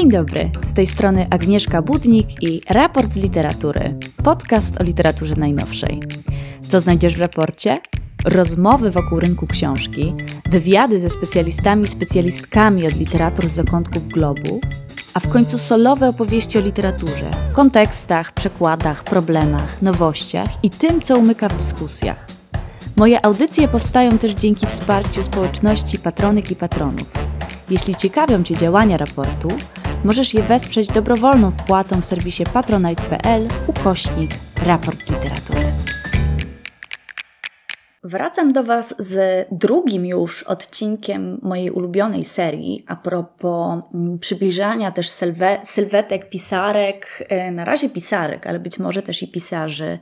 Dzień dobry, z tej strony Agnieszka Budnik i Raport z Literatury, podcast o literaturze najnowszej. Co znajdziesz w raporcie? Rozmowy wokół rynku książki, wywiady ze specjalistami i specjalistkami od literatur z zakątków globu, a w końcu solowe opowieści o literaturze, kontekstach, przekładach, problemach, nowościach i tym, co umyka w dyskusjach. Moje audycje powstają też dzięki wsparciu społeczności patronek i patronów. Jeśli ciekawią Cię działania raportu, możesz je wesprzeć dobrowolną wpłatą w serwisie patronite.pl ukośnik raport literatury. Wracam do Was z drugim już odcinkiem mojej ulubionej serii a propos mm, przybliżania też sylwe, sylwetek pisarek, e, na razie pisarek, ale być może też i pisarzy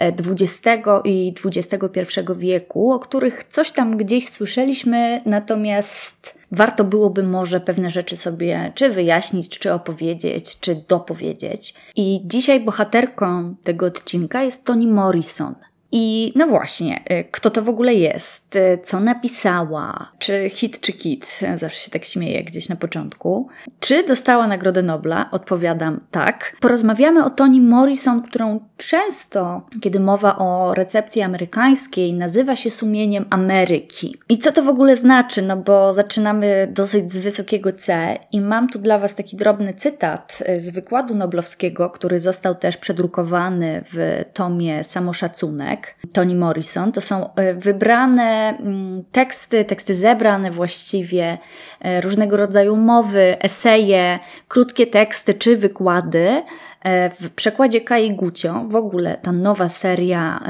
XX e, i XXI wieku, o których coś tam gdzieś słyszeliśmy, natomiast warto byłoby może pewne rzeczy sobie czy wyjaśnić, czy opowiedzieć, czy dopowiedzieć. I dzisiaj bohaterką tego odcinka jest Toni Morrison. I no właśnie, y, kto to w ogóle jest? Y, co napisała? Czy hit, czy kit? Zawsze się tak śmieję gdzieś na początku. Czy dostała Nagrodę Nobla? Odpowiadam tak. Porozmawiamy o Toni Morrison, którą często, kiedy mowa o recepcji amerykańskiej, nazywa się sumieniem Ameryki. I co to w ogóle znaczy? No bo zaczynamy dosyć z wysokiego C i mam tu dla Was taki drobny cytat y, z wykładu noblowskiego, który został też przedrukowany w tomie Samoszacunek. Toni Morrison. To są e, wybrane mm, teksty, teksty zebrane właściwie, e, różnego rodzaju mowy, eseje, krótkie teksty czy wykłady. E, w przekładzie Kai Gucio, w ogóle ta nowa seria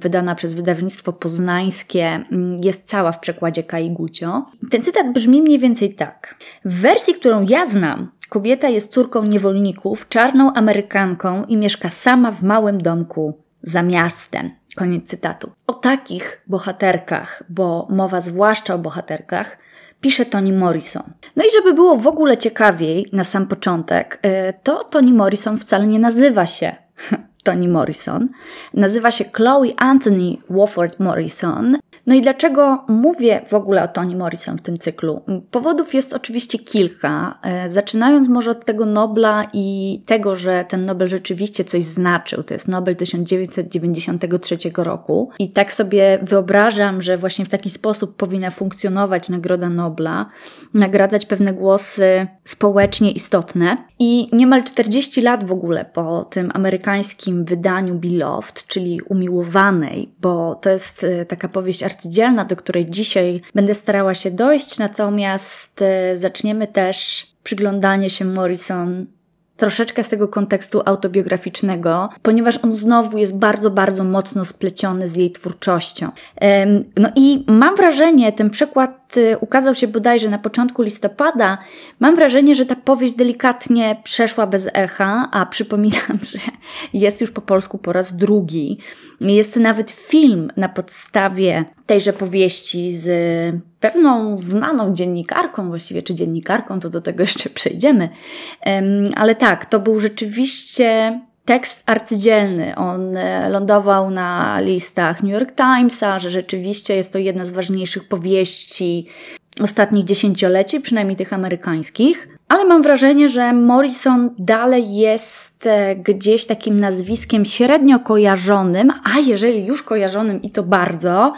wydana przez wydawnictwo poznańskie mm, jest cała w przekładzie Kai Gucio. Ten cytat brzmi mniej więcej tak. W wersji, którą ja znam, kobieta jest córką niewolników, czarną Amerykanką i mieszka sama w małym domku za miastem. Koniec cytatu. O takich bohaterkach, bo mowa zwłaszcza o bohaterkach, pisze Toni Morrison. No i żeby było w ogóle ciekawiej na sam początek, y, to Toni Morrison wcale nie nazywa się Toni Morrison. Nazywa się Chloe Anthony Wofford Morrison. No i dlaczego mówię w ogóle o Toni Morrison w tym cyklu? Powodów jest oczywiście kilka. E, zaczynając może od tego Nobla i tego, że ten Nobel rzeczywiście coś znaczył. To jest Nobel 1993 roku. I tak sobie wyobrażam, że właśnie w taki sposób powinna funkcjonować Nagroda Nobla, nagradzać pewne głosy społecznie istotne. I niemal 40 lat w ogóle po tym amerykańskim wydaniu Beloved, czyli Umiłowanej, bo to jest e, taka powieść arcydzielna, do której dzisiaj będę starała się dojść, natomiast e, zaczniemy też przyglądanie się Morrison troszeczkę z tego kontekstu autobiograficznego, ponieważ on znowu jest bardzo, bardzo mocno spleciony z jej twórczością. No i mam wrażenie, ten przykład y, ukazał się bodajże na początku listopada, mam wrażenie, że ta powieść delikatnie przeszła bez echa, a przypominam, że jest już po polsku po raz drugi. Jest nawet film na podstawie tejże powieści z pewną znaną dziennikarką, właściwie czy dziennikarką, to do tego jeszcze przejdziemy. Ale tak, to był rzeczywiście tekst arcydzielny. On e, lądował na listach New York Timesa, że rzeczywiście jest to jedna z ważniejszych powieści ostatnich dziesięcioleci, przynajmniej tych amerykańskich. Ale mam wrażenie, że Morrison dalej jest e, gdzieś takim nazwiskiem średnio kojarzonym, a jeżeli już kojarzonym i to bardzo,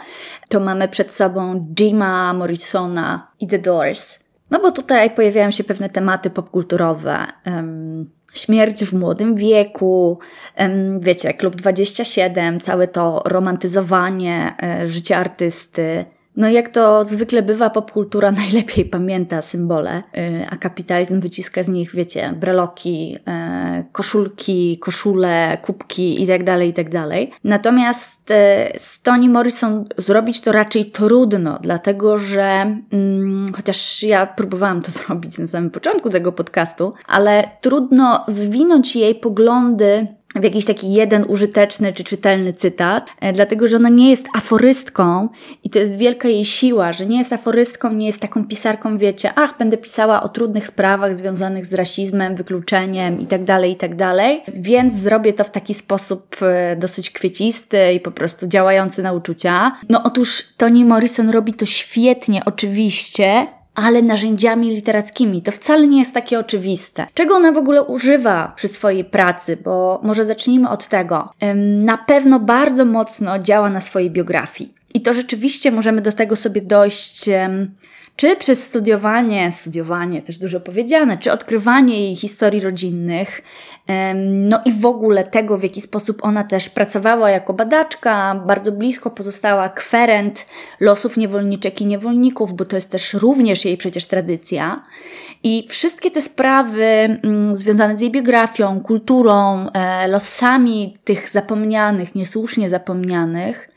to mamy przed sobą Jima Morrisona i The Doors. No bo tutaj pojawiają się pewne tematy popkulturowe. Um, śmierć w młodym wieku, um, wiecie, Klub 27, całe to romantyzowanie e, życia artysty, no jak to zwykle bywa, popkultura najlepiej pamięta symbole, y, a kapitalizm wyciska z nich, wiecie, breloki, y, koszulki, koszule, kubki itd., tak itd. Tak Natomiast y, z Toni Morrison zrobić to raczej trudno, dlatego że mm, chociaż ja próbowałam to zrobić na samym początku tego podcastu, ale trudno zwinąć jej poglądy w jakiś taki jeden użyteczny czy czytelny cytat, e, dlatego że ona nie jest aforystką i to jest wielka jej siła, że nie jest aforystką, nie jest taką pisarką, wiecie, ach, będę pisała o trudnych sprawach związanych z rasizmem, wykluczeniem itd., tak itd., tak więc zrobię to w taki sposób e, dosyć kwiecisty i po prostu działający na uczucia. No otóż Toni Morrison robi to świetnie, oczywiście, ale narzędziami literackimi. To wcale nie jest takie oczywiste. Czego ona w ogóle używa przy swojej pracy? Bo może zacznijmy od tego. Na pewno bardzo mocno działa na swojej biografii. I to rzeczywiście możemy do tego sobie dojść czy przez studiowanie, studiowanie też dużo powiedziane, czy odkrywanie jej historii rodzinnych, no i w ogóle tego, w jaki sposób ona też pracowała jako badaczka, bardzo blisko pozostała kwerent losów niewolniczek i niewolników, bo to jest też również jej przecież tradycja. I wszystkie te sprawy mm, związane z jej biografią, kulturą, e, losami tych zapomnianych, niesłusznie zapomnianych,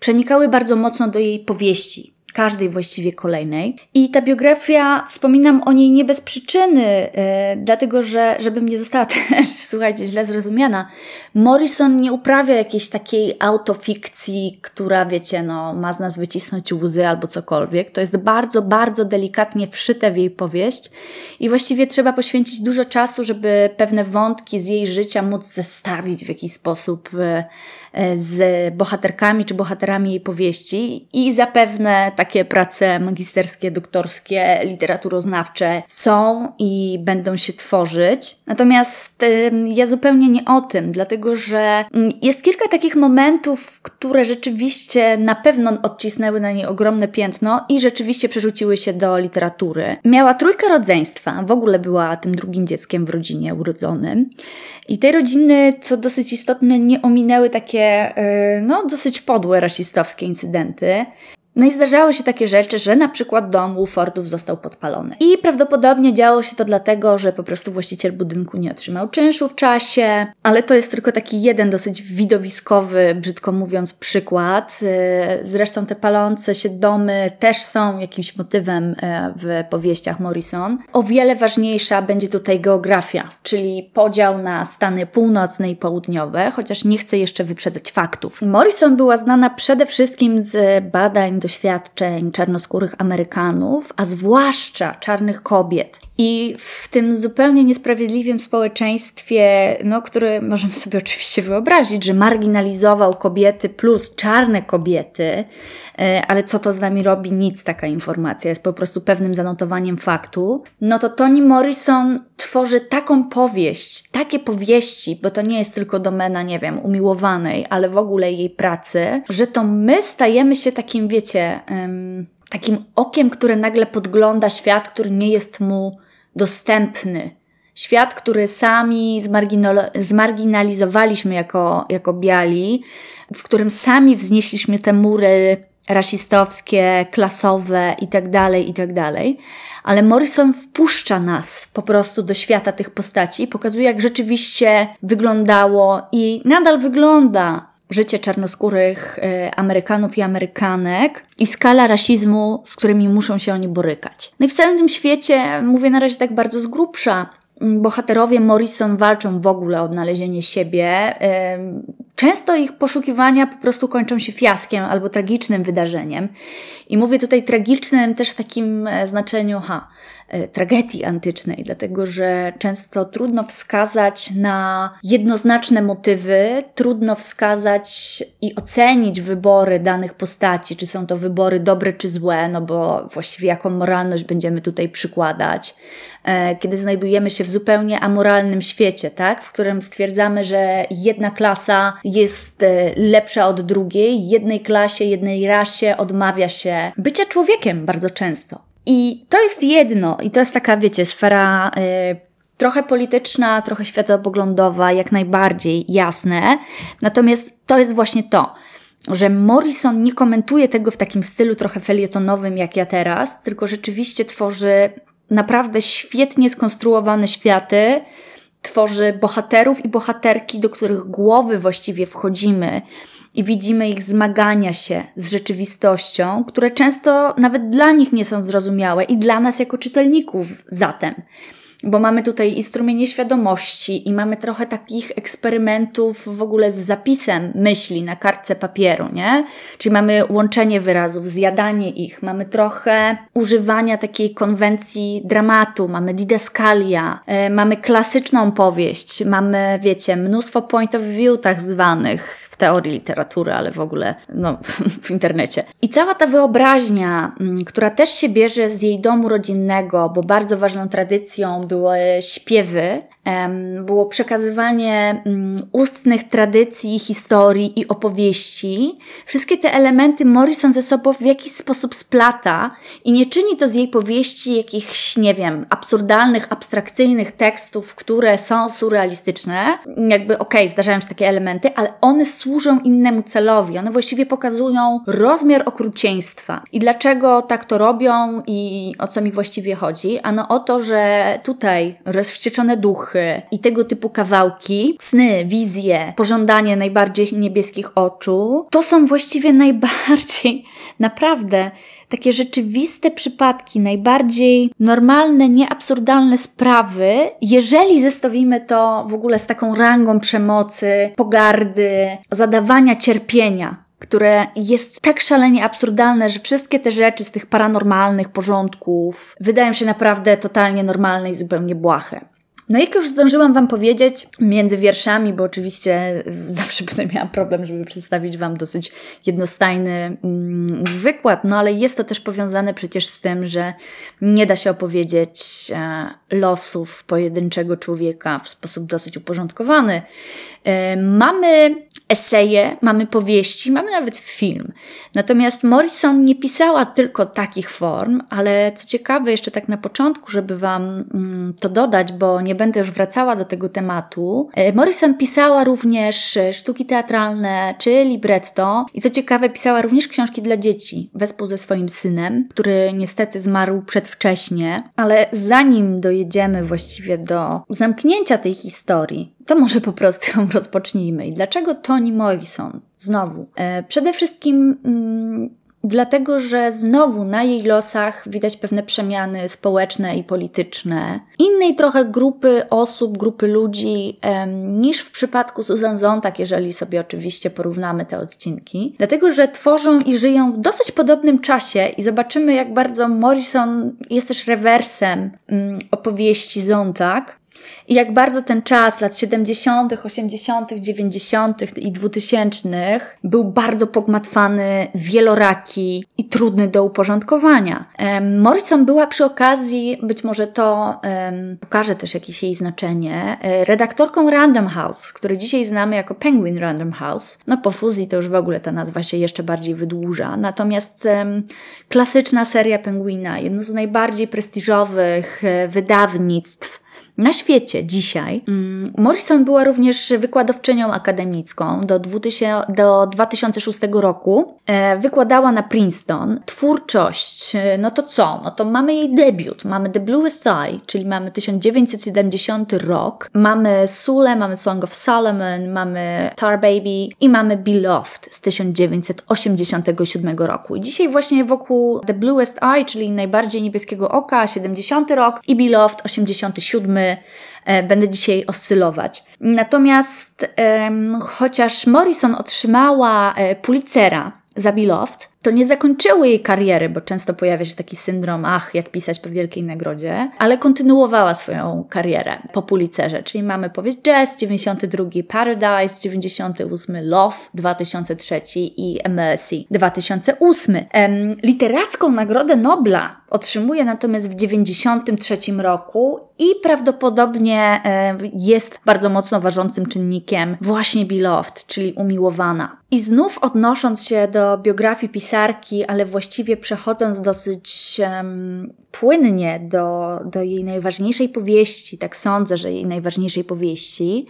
przenikały bardzo mocno do jej powieści każdej właściwie kolejnej. I ta biografia, wspominam o niej nie bez przyczyny, yy, dlatego że, żebym nie została też, słuchajcie, źle zrozumiana, Morrison nie uprawia jakiejś takiej autofikcji, która, wiecie, no, ma z nas wycisnąć łzy albo cokolwiek. To jest bardzo, bardzo delikatnie wszyte w jej powieść i właściwie trzeba poświęcić dużo czasu, żeby pewne wątki z jej życia móc zestawić w jakiś sposób yy, z bohaterkami czy bohaterami jej powieści i zapewne takie prace magisterskie, doktorskie, literaturoznawcze są i będą się tworzyć. Natomiast ja zupełnie nie o tym, dlatego że mm, jest kilka takich momentów, które rzeczywiście na pewno odcisnęły na niej ogromne piętno i rzeczywiście przerzuciły się do literatury. Miała trójkę rodzeństwa, w ogóle była tym drugim dzieckiem w rodzinie urodzonym. I tej rodziny, co dosyć istotne, nie ominęły takie, y, no, dosyć podłe rasistowskie incydenty. No i zdarzały się takie rzeczy, że na przykład dom Woolfortów został podpalony. I prawdopodobnie działo się to dlatego, że po prostu właściciel budynku nie otrzymał czynszu w czasie, ale to jest tylko taki jeden dosyć widowiskowy, brzydko mówiąc, przykład. Y, zresztą te palące się domy też są jakimś motywem y, w powieściach Morrison. O wiele ważniejsza będzie tutaj geografia, czyli podział na Stany północne i południowe, chociaż nie chcę jeszcze wyprzedzać faktów. Morrison była znana przede wszystkim z badań doświadczeń czarnoskórych Amerykanów, a zwłaszcza czarnych kobiet. I w tym zupełnie niesprawiedliwym społeczeństwie, no, które możemy sobie oczywiście wyobrazić, że marginalizował kobiety plus czarne kobiety, ale co to z nami robi? Nic taka informacja, jest po prostu pewnym zanotowaniem faktu. No to Toni Morrison tworzy taką powieść, takie powieści, bo to nie jest tylko domena, nie wiem, umiłowanej, ale w ogóle jej pracy, że to my stajemy się takim, wiecie, takim okiem, które nagle podgląda świat, który nie jest mu dostępny. Świat, który sami zmarginalizowaliśmy jako, jako biali, w którym sami wznieśliśmy te mury rasistowskie, klasowe itd., tak itd. Tak Ale Morrison wpuszcza nas po prostu do świata tych postaci, pokazuje, jak rzeczywiście wyglądało i nadal wygląda życie czarnoskórych e, Amerykanów i Amerykanek i skala rasizmu, z którymi muszą się oni borykać. No i w całym tym świecie, mówię na razie tak bardzo z grubsza, bohaterowie Morrison walczą w ogóle o odnalezienie siebie. Często ich poszukiwania po prostu kończą się fiaskiem albo tragicznym wydarzeniem. I mówię tutaj tragicznym też w takim e, znaczeniu, ha, e, tragedii antycznej, dlatego że często trudno wskazać na jednoznaczne motywy, trudno wskazać i ocenić wybory danych postaci, czy są to wybory dobre czy złe, no bo właściwie jaką moralność będziemy tutaj przykładać. E, kiedy znajdujemy się w zupełnie amoralnym świecie, tak, w którym stwierdzamy, że jedna klasa jest e, lepsza od drugiej, jednej klasie, jednej rasie odmawia się bycia człowiekiem bardzo często. I to jest jedno, i to jest taka, wiecie, sfera y, trochę polityczna, trochę światopoglądowa, jak najbardziej jasne. Natomiast to jest właśnie to, że Morrison nie komentuje tego w takim stylu trochę felietonowym jak ja teraz, tylko rzeczywiście tworzy naprawdę świetnie skonstruowane światy, tworzy bohaterów i bohaterki, do których głowy właściwie wchodzimy i widzimy ich zmagania się z rzeczywistością, które często nawet dla nich nie są zrozumiałe i dla nas jako czytelników zatem. Bo mamy tutaj i strumienie świadomości, i mamy trochę takich eksperymentów w ogóle z zapisem myśli na kartce papieru, nie? Czyli mamy łączenie wyrazów, zjadanie ich, mamy trochę używania takiej konwencji dramatu, mamy didaskalia, yy, mamy klasyczną powieść, mamy, wiecie, mnóstwo point of view tak zwanych, w teorii literatury, ale w ogóle no, w internecie. I cała ta wyobraźnia, mm, która też się bierze z jej domu rodzinnego, bo bardzo ważną tradycją były śpiewy, było przekazywanie mm, ustnych tradycji, historii i opowieści. Wszystkie te elementy Morrison ze sobą w jakiś sposób splata i nie czyni to z jej powieści jakichś, nie wiem, absurdalnych, abstrakcyjnych tekstów, które są surrealistyczne. Jakby, okej, okay, zdarzają się takie elementy, ale one służą innemu celowi. One właściwie pokazują rozmiar okrucieństwa. I dlaczego tak to robią i o co mi właściwie chodzi? Ano o to, że tutaj rozwścieczone duchy, i tego typu kawałki, sny, wizje, pożądanie najbardziej niebieskich oczu, to są właściwie najbardziej, naprawdę, takie rzeczywiste przypadki, najbardziej normalne, nieabsurdalne sprawy, jeżeli zestawimy to w ogóle z taką rangą przemocy, pogardy, zadawania cierpienia, które jest tak szalenie absurdalne, że wszystkie te rzeczy z tych paranormalnych porządków wydają się naprawdę totalnie normalne i zupełnie błahe. No jak już zdążyłam Wam powiedzieć między wierszami, bo oczywiście zawsze będę miała problem, żeby przedstawić Wam dosyć jednostajny mm, wykład, no ale jest to też powiązane przecież z tym, że nie da się opowiedzieć e, losów pojedynczego człowieka w sposób dosyć uporządkowany. E, mamy eseje, mamy powieści, mamy nawet film. Natomiast Morrison nie pisała tylko takich form, ale co ciekawe, jeszcze tak na początku, żeby Wam mm, to dodać, bo nie będę już wracała do tego tematu. E, Morrison pisała również sztuki teatralne czy libretto i co ciekawe, pisała również książki dla dzieci wespół ze swoim synem, który niestety zmarł przedwcześnie, ale zanim dojedziemy właściwie do zamknięcia tej historii, to może po prostu ją rozpocznijmy. I dlaczego Toni Morrison? Znowu. E, przede wszystkim mm, dlatego, że znowu na jej losach widać pewne przemiany społeczne i polityczne. Innej trochę grupy osób, grupy ludzi niż w przypadku Susan Zontag, jeżeli sobie oczywiście porównamy te odcinki. Dlatego, że tworzą i żyją w dosyć podobnym czasie i zobaczymy, jak bardzo Morrison jest też rewersem mm, opowieści Zontag. I jak bardzo ten czas lat 70., 80., 90. i 2000 był bardzo pogmatwany, wieloraki i trudny do uporządkowania. Morrison była przy okazji, być może to um, pokaże też jakieś jej znaczenie, e, redaktorką Random House, który dzisiaj znamy jako Penguin Random House. No po fuzji to już w ogóle ta nazwa się jeszcze bardziej wydłuża. Natomiast um, klasyczna seria Penguina, jedno z najbardziej prestiżowych e, wydawnictw na świecie dzisiaj. Mm, Morrison była również wykładowczynią akademicką do, 2000, do 2006 roku. E, wykładała na Princeton. Twórczość, e, no to co? No to mamy jej debiut. Mamy The Bluest Eye, czyli mamy 1970 rok. Mamy Sule, mamy Song of Solomon, mamy Tar Baby i mamy Beloved z 1987 roku. I dzisiaj właśnie wokół The Bluest Eye, czyli najbardziej niebieskiego oka, 70 rok i Beloved 87 E, będę dzisiaj oscylować. Natomiast chociaż Morrison otrzymała e, Pulitzera za Beloved, to nie zakończyły jej kariery, bo często pojawia się taki syndrom, ach, jak pisać po wielkiej nagrodzie, ale kontynuowała swoją karierę po Pulitzerze, czyli mamy powieść Jazz, 92 Paradise, 98 Love, 2003 i MLC 2008. Em, literacką Nagrodę Nobla otrzymuje natomiast w 93 roku i prawdopodobnie e, jest bardzo mocno ważącym czynnikiem właśnie Beloved, czyli umiłowana. I znów odnosząc się do biografii pisarki, ale właściwie przechodząc dosyć um, płynnie do, do jej najważniejszej powieści, tak sądzę, że jej najważniejszej powieści,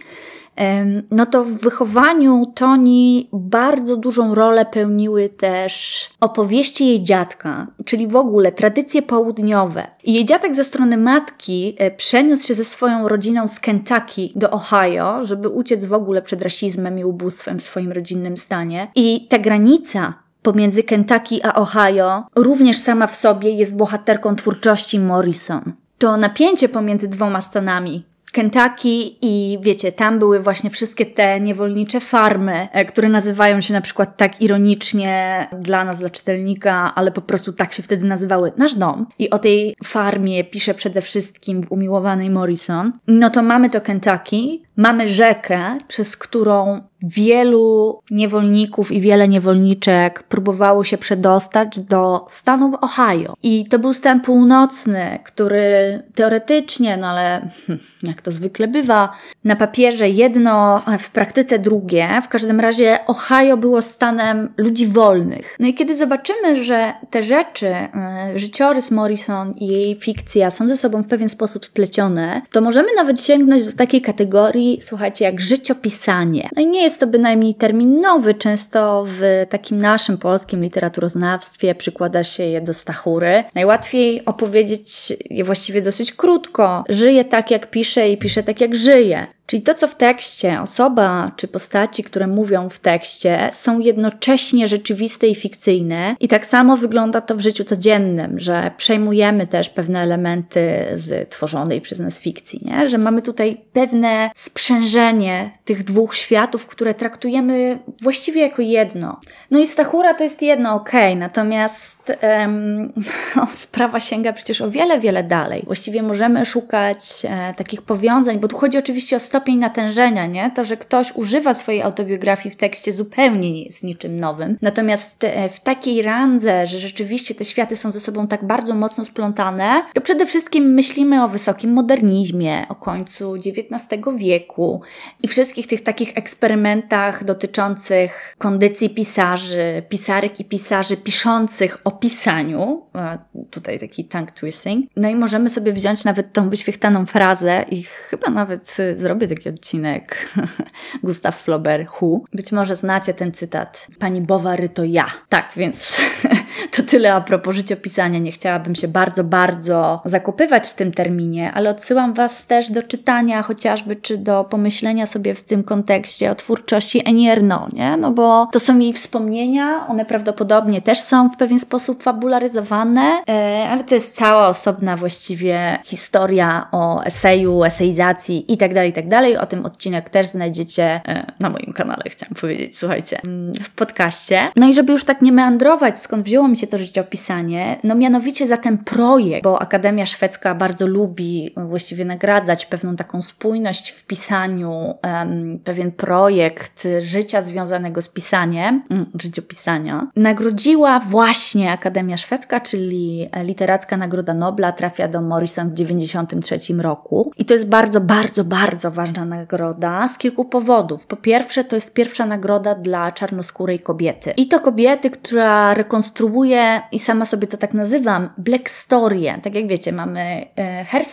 no to w wychowaniu Toni bardzo dużą rolę pełniły też opowieści jej dziadka, czyli w ogóle tradycje południowe. I jej dziadek ze strony matki e, przeniósł się ze swoją rodziną z Kentucky do Ohio, żeby uciec w ogóle przed rasizmem i ubóstwem w swoim rodzinnym stanie. I ta granica pomiędzy Kentucky a Ohio również sama w sobie jest bohaterką twórczości Morrison. to napięcie pomiędzy dwoma stanami, Kentucky i wiecie, tam były właśnie wszystkie te niewolnicze farmy, e, które nazywają się na przykład tak ironicznie dla nas, dla czytelnika, ale po prostu tak się wtedy nazywały Nasz Dom. I o tej farmie pisze przede wszystkim w umiłowanej Morrison. No to mamy to Kentucky, mamy rzekę, przez którą wielu niewolników i wiele niewolniczek próbowało się przedostać do stanów Ohio. I to był stan północny, który teoretycznie, no ale hm, jak to zwykle bywa, na papierze jedno, w praktyce drugie. W każdym razie Ohio było stanem ludzi wolnych. No i kiedy zobaczymy, że te rzeczy, e, życiorys Morrison i jej fikcja są ze sobą w pewien sposób splecione, to możemy nawet sięgnąć do takiej kategorii, słuchajcie, jak życiopisanie. No i nie jest to bynajmniej termin nowy. Często w takim naszym polskim literaturoznawstwie przykłada się je do stachury. Najłatwiej opowiedzieć je właściwie dosyć krótko. Żyje tak, jak pisze i pisze tak, jak żyje. Czyli to, co w tekście, osoba czy postaci, które mówią w tekście, są jednocześnie rzeczywiste i fikcyjne. I tak samo wygląda to w życiu codziennym, że przejmujemy też pewne elementy z tworzonej przez nas fikcji, nie? że mamy tutaj pewne sprzężenie tych dwóch światów, które traktujemy właściwie jako jedno. No i Stachura to jest jedno, okay, natomiast em, no, sprawa sięga przecież o wiele, wiele dalej. Właściwie możemy szukać e, takich powiązań, bo tu chodzi oczywiście o stopień natężenia, nie? To, że ktoś używa swojej autobiografii w tekście zupełnie nie jest niczym nowym. Natomiast e, w takiej randze, że rzeczywiście te światy są ze sobą tak bardzo mocno splątane, to przede wszystkim myślimy o wysokim modernizmie, o końcu XIX wieku i wszystkich tych takich eksperymentach dotyczących kondycji pisarzy, pisarek i pisarzy piszących o pisaniu. Tutaj taki tongue twisting. No i możemy sobie wziąć nawet tą wyświechtaną frazę i chyba nawet e, taki odcinek Gustav Flaubert, Who. Być może znacie ten cytat. Pani Bowary to ja. Tak, więc to tyle a propos życiopisania. Nie chciałabym się bardzo, bardzo zakopywać w tym terminie, ale odsyłam Was też do czytania chociażby, czy do pomyślenia sobie w tym kontekście o twórczości Eni Ernaux, nie? No bo to są jej wspomnienia, one prawdopodobnie też są w pewien sposób fabularyzowane, e, ale to jest cała osobna właściwie historia o eseju, eseizacji itd., tak itd., tak. O tym odcinek też znajdziecie e, na moim kanale, chciałam powiedzieć, słuchajcie, mm, w podcaście. No i żeby już tak nie meandrować, skąd wzięło mi się to życiopisanie, no mianowicie za ten projekt, bo Akademia Szwedzka bardzo lubi właściwie nagradzać pewną taką spójność w pisaniu, um, pewien projekt życia związanego z pisaniem, um, życiopisania. Nagrodziła właśnie Akademia Szwedzka, czyli Literacka Nagroda Nobla trafia do Morrison w 1993 roku. I to jest bardzo, bardzo, bardzo ważna nagroda z kilku powodów. Po pierwsze, to jest pierwsza nagroda dla czarnoskórej kobiety. I to kobiety, która rekonstruuje, i sama sobie to tak nazywam, black story. Tak jak wiecie, mamy e, hair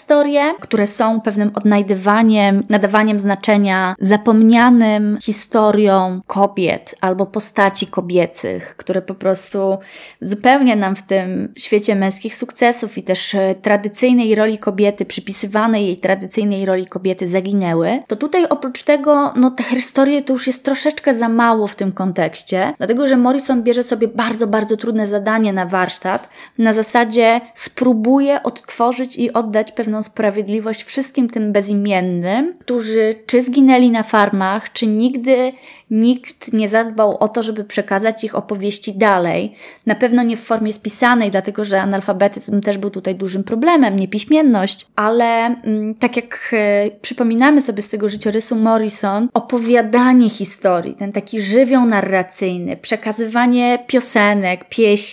które są pewnym odnajdywaniem, nadawaniem znaczenia zapomnianym historią kobiet albo postaci kobiecych, które po prostu zupełnie nam w tym świecie męskich sukcesów i też e, tradycyjnej roli kobiety, przypisywanej jej tradycyjnej roli kobiety zaginęły to tutaj oprócz tego, no te historie to już jest troszeczkę za mało w tym kontekście, dlatego że Morrison bierze sobie bardzo, bardzo trudne zadanie na warsztat, na zasadzie spróbuje odtworzyć i oddać pewną sprawiedliwość wszystkim tym bezimiennym, którzy czy zginęli na farmach, czy nigdy nikt nie zadbał o to, żeby przekazać ich opowieści dalej. Na pewno nie w formie spisanej, dlatego że analfabetyzm też był tutaj dużym problemem, niepiśmienność, ale mm, tak jak e, przypominamy sobie z tego życiorysu Morrison, opowiadanie historii, ten taki żywioł narracyjny, przekazywanie piosenek, pieśni,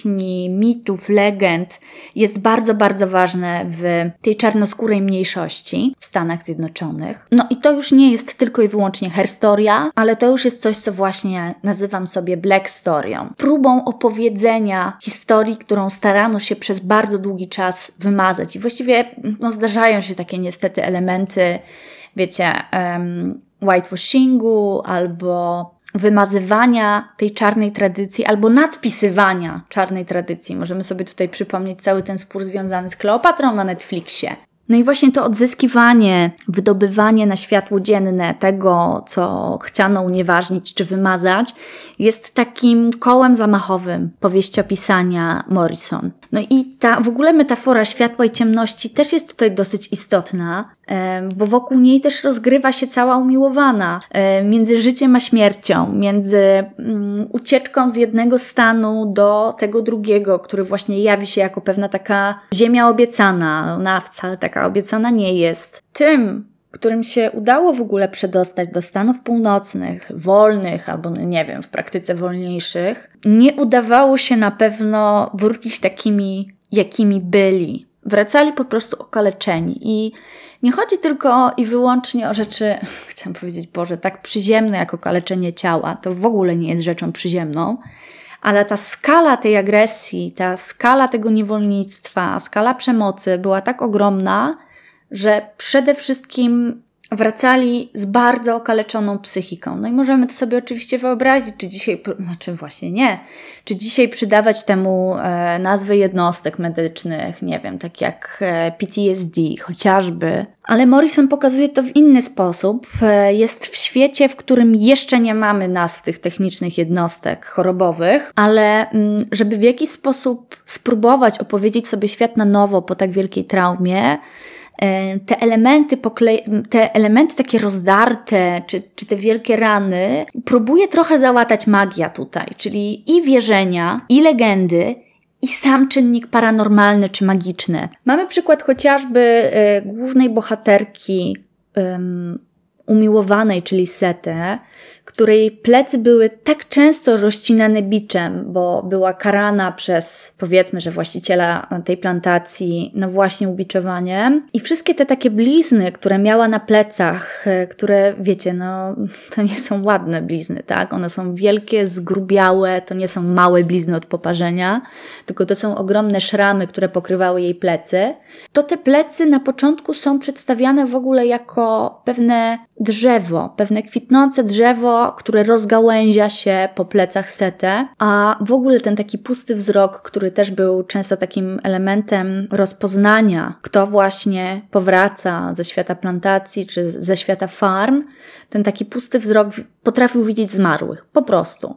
mitów, legend jest bardzo, bardzo ważne w tej czarnoskórej mniejszości w Stanach Zjednoczonych. No i to już nie jest tylko i wyłącznie herstoria, ale to już jest coś, co właśnie nazywam sobie black storyą. Próbą opowiedzenia historii, którą starano się przez bardzo długi czas wymazać. I właściwie no, zdarzają się takie niestety elementy, wiecie, um, whitewashingu albo wymazywania tej czarnej tradycji albo nadpisywania czarnej tradycji. Możemy sobie tutaj przypomnieć cały ten spór związany z Kleopatrą na Netflixie. No i właśnie to odzyskiwanie, wydobywanie na światło dzienne tego, co chciano unieważnić czy wymazać, jest takim kołem zamachowym powieściopisania Morrison. No i ta w ogóle metafora światła i ciemności też jest tutaj dosyć istotna, bo wokół niej też rozgrywa się cała umiłowana między życiem a śmiercią, między mm, ucieczką z jednego stanu do tego drugiego, który właśnie jawi się jako pewna taka ziemia obiecana. Ona wcale taka obiecana nie jest. Tym, którym się udało w ogóle przedostać do Stanów Północnych, wolnych albo nie wiem, w praktyce wolniejszych, nie udawało się na pewno wrócić takimi, jakimi byli. Wracali po prostu okaleczeni i nie chodzi tylko i wyłącznie o rzeczy, chciałam powiedzieć, Boże, tak przyziemne jak okaleczenie ciała. To w ogóle nie jest rzeczą przyziemną, ale ta skala tej agresji, ta skala tego niewolnictwa, skala przemocy była tak ogromna, że przede wszystkim wracali z bardzo okaleczoną psychiką. No i możemy to sobie oczywiście wyobrazić, czy dzisiaj, znaczy właśnie nie, czy dzisiaj przydawać temu e, nazwy jednostek medycznych, nie wiem, tak jak e, PTSD chociażby. Ale Morrison pokazuje to w inny sposób. E, jest w świecie, w którym jeszcze nie mamy nazw tych technicznych jednostek chorobowych, ale mm, żeby w jakiś sposób spróbować opowiedzieć sobie świat na nowo po tak wielkiej traumie, te elementy, te elementy takie rozdarte, czy, czy te wielkie rany, próbuje trochę załatać magia tutaj, czyli i wierzenia, i legendy, i sam czynnik paranormalny czy magiczny. Mamy przykład chociażby y, głównej bohaterki y, umiłowanej, czyli Setę, której plecy były tak często rozcinane biczem, bo była karana przez, powiedzmy, że właściciela tej plantacji, no właśnie ubiczowaniem. I wszystkie te takie blizny, które miała na plecach, e, które, wiecie, no to nie są ładne blizny, tak? One są wielkie, zgrubiałe, to nie są małe blizny od poparzenia, tylko to są ogromne szramy, które pokrywały jej plecy. To te plecy na początku są przedstawiane w ogóle jako pewne drzewo, pewne kwitnące drzewo, które rozgałęzia się po plecach setę, a w ogóle ten taki pusty wzrok, który też był często takim elementem rozpoznania, kto właśnie powraca ze świata plantacji czy ze świata farm, ten taki pusty wzrok potrafił widzieć zmarłych, po prostu.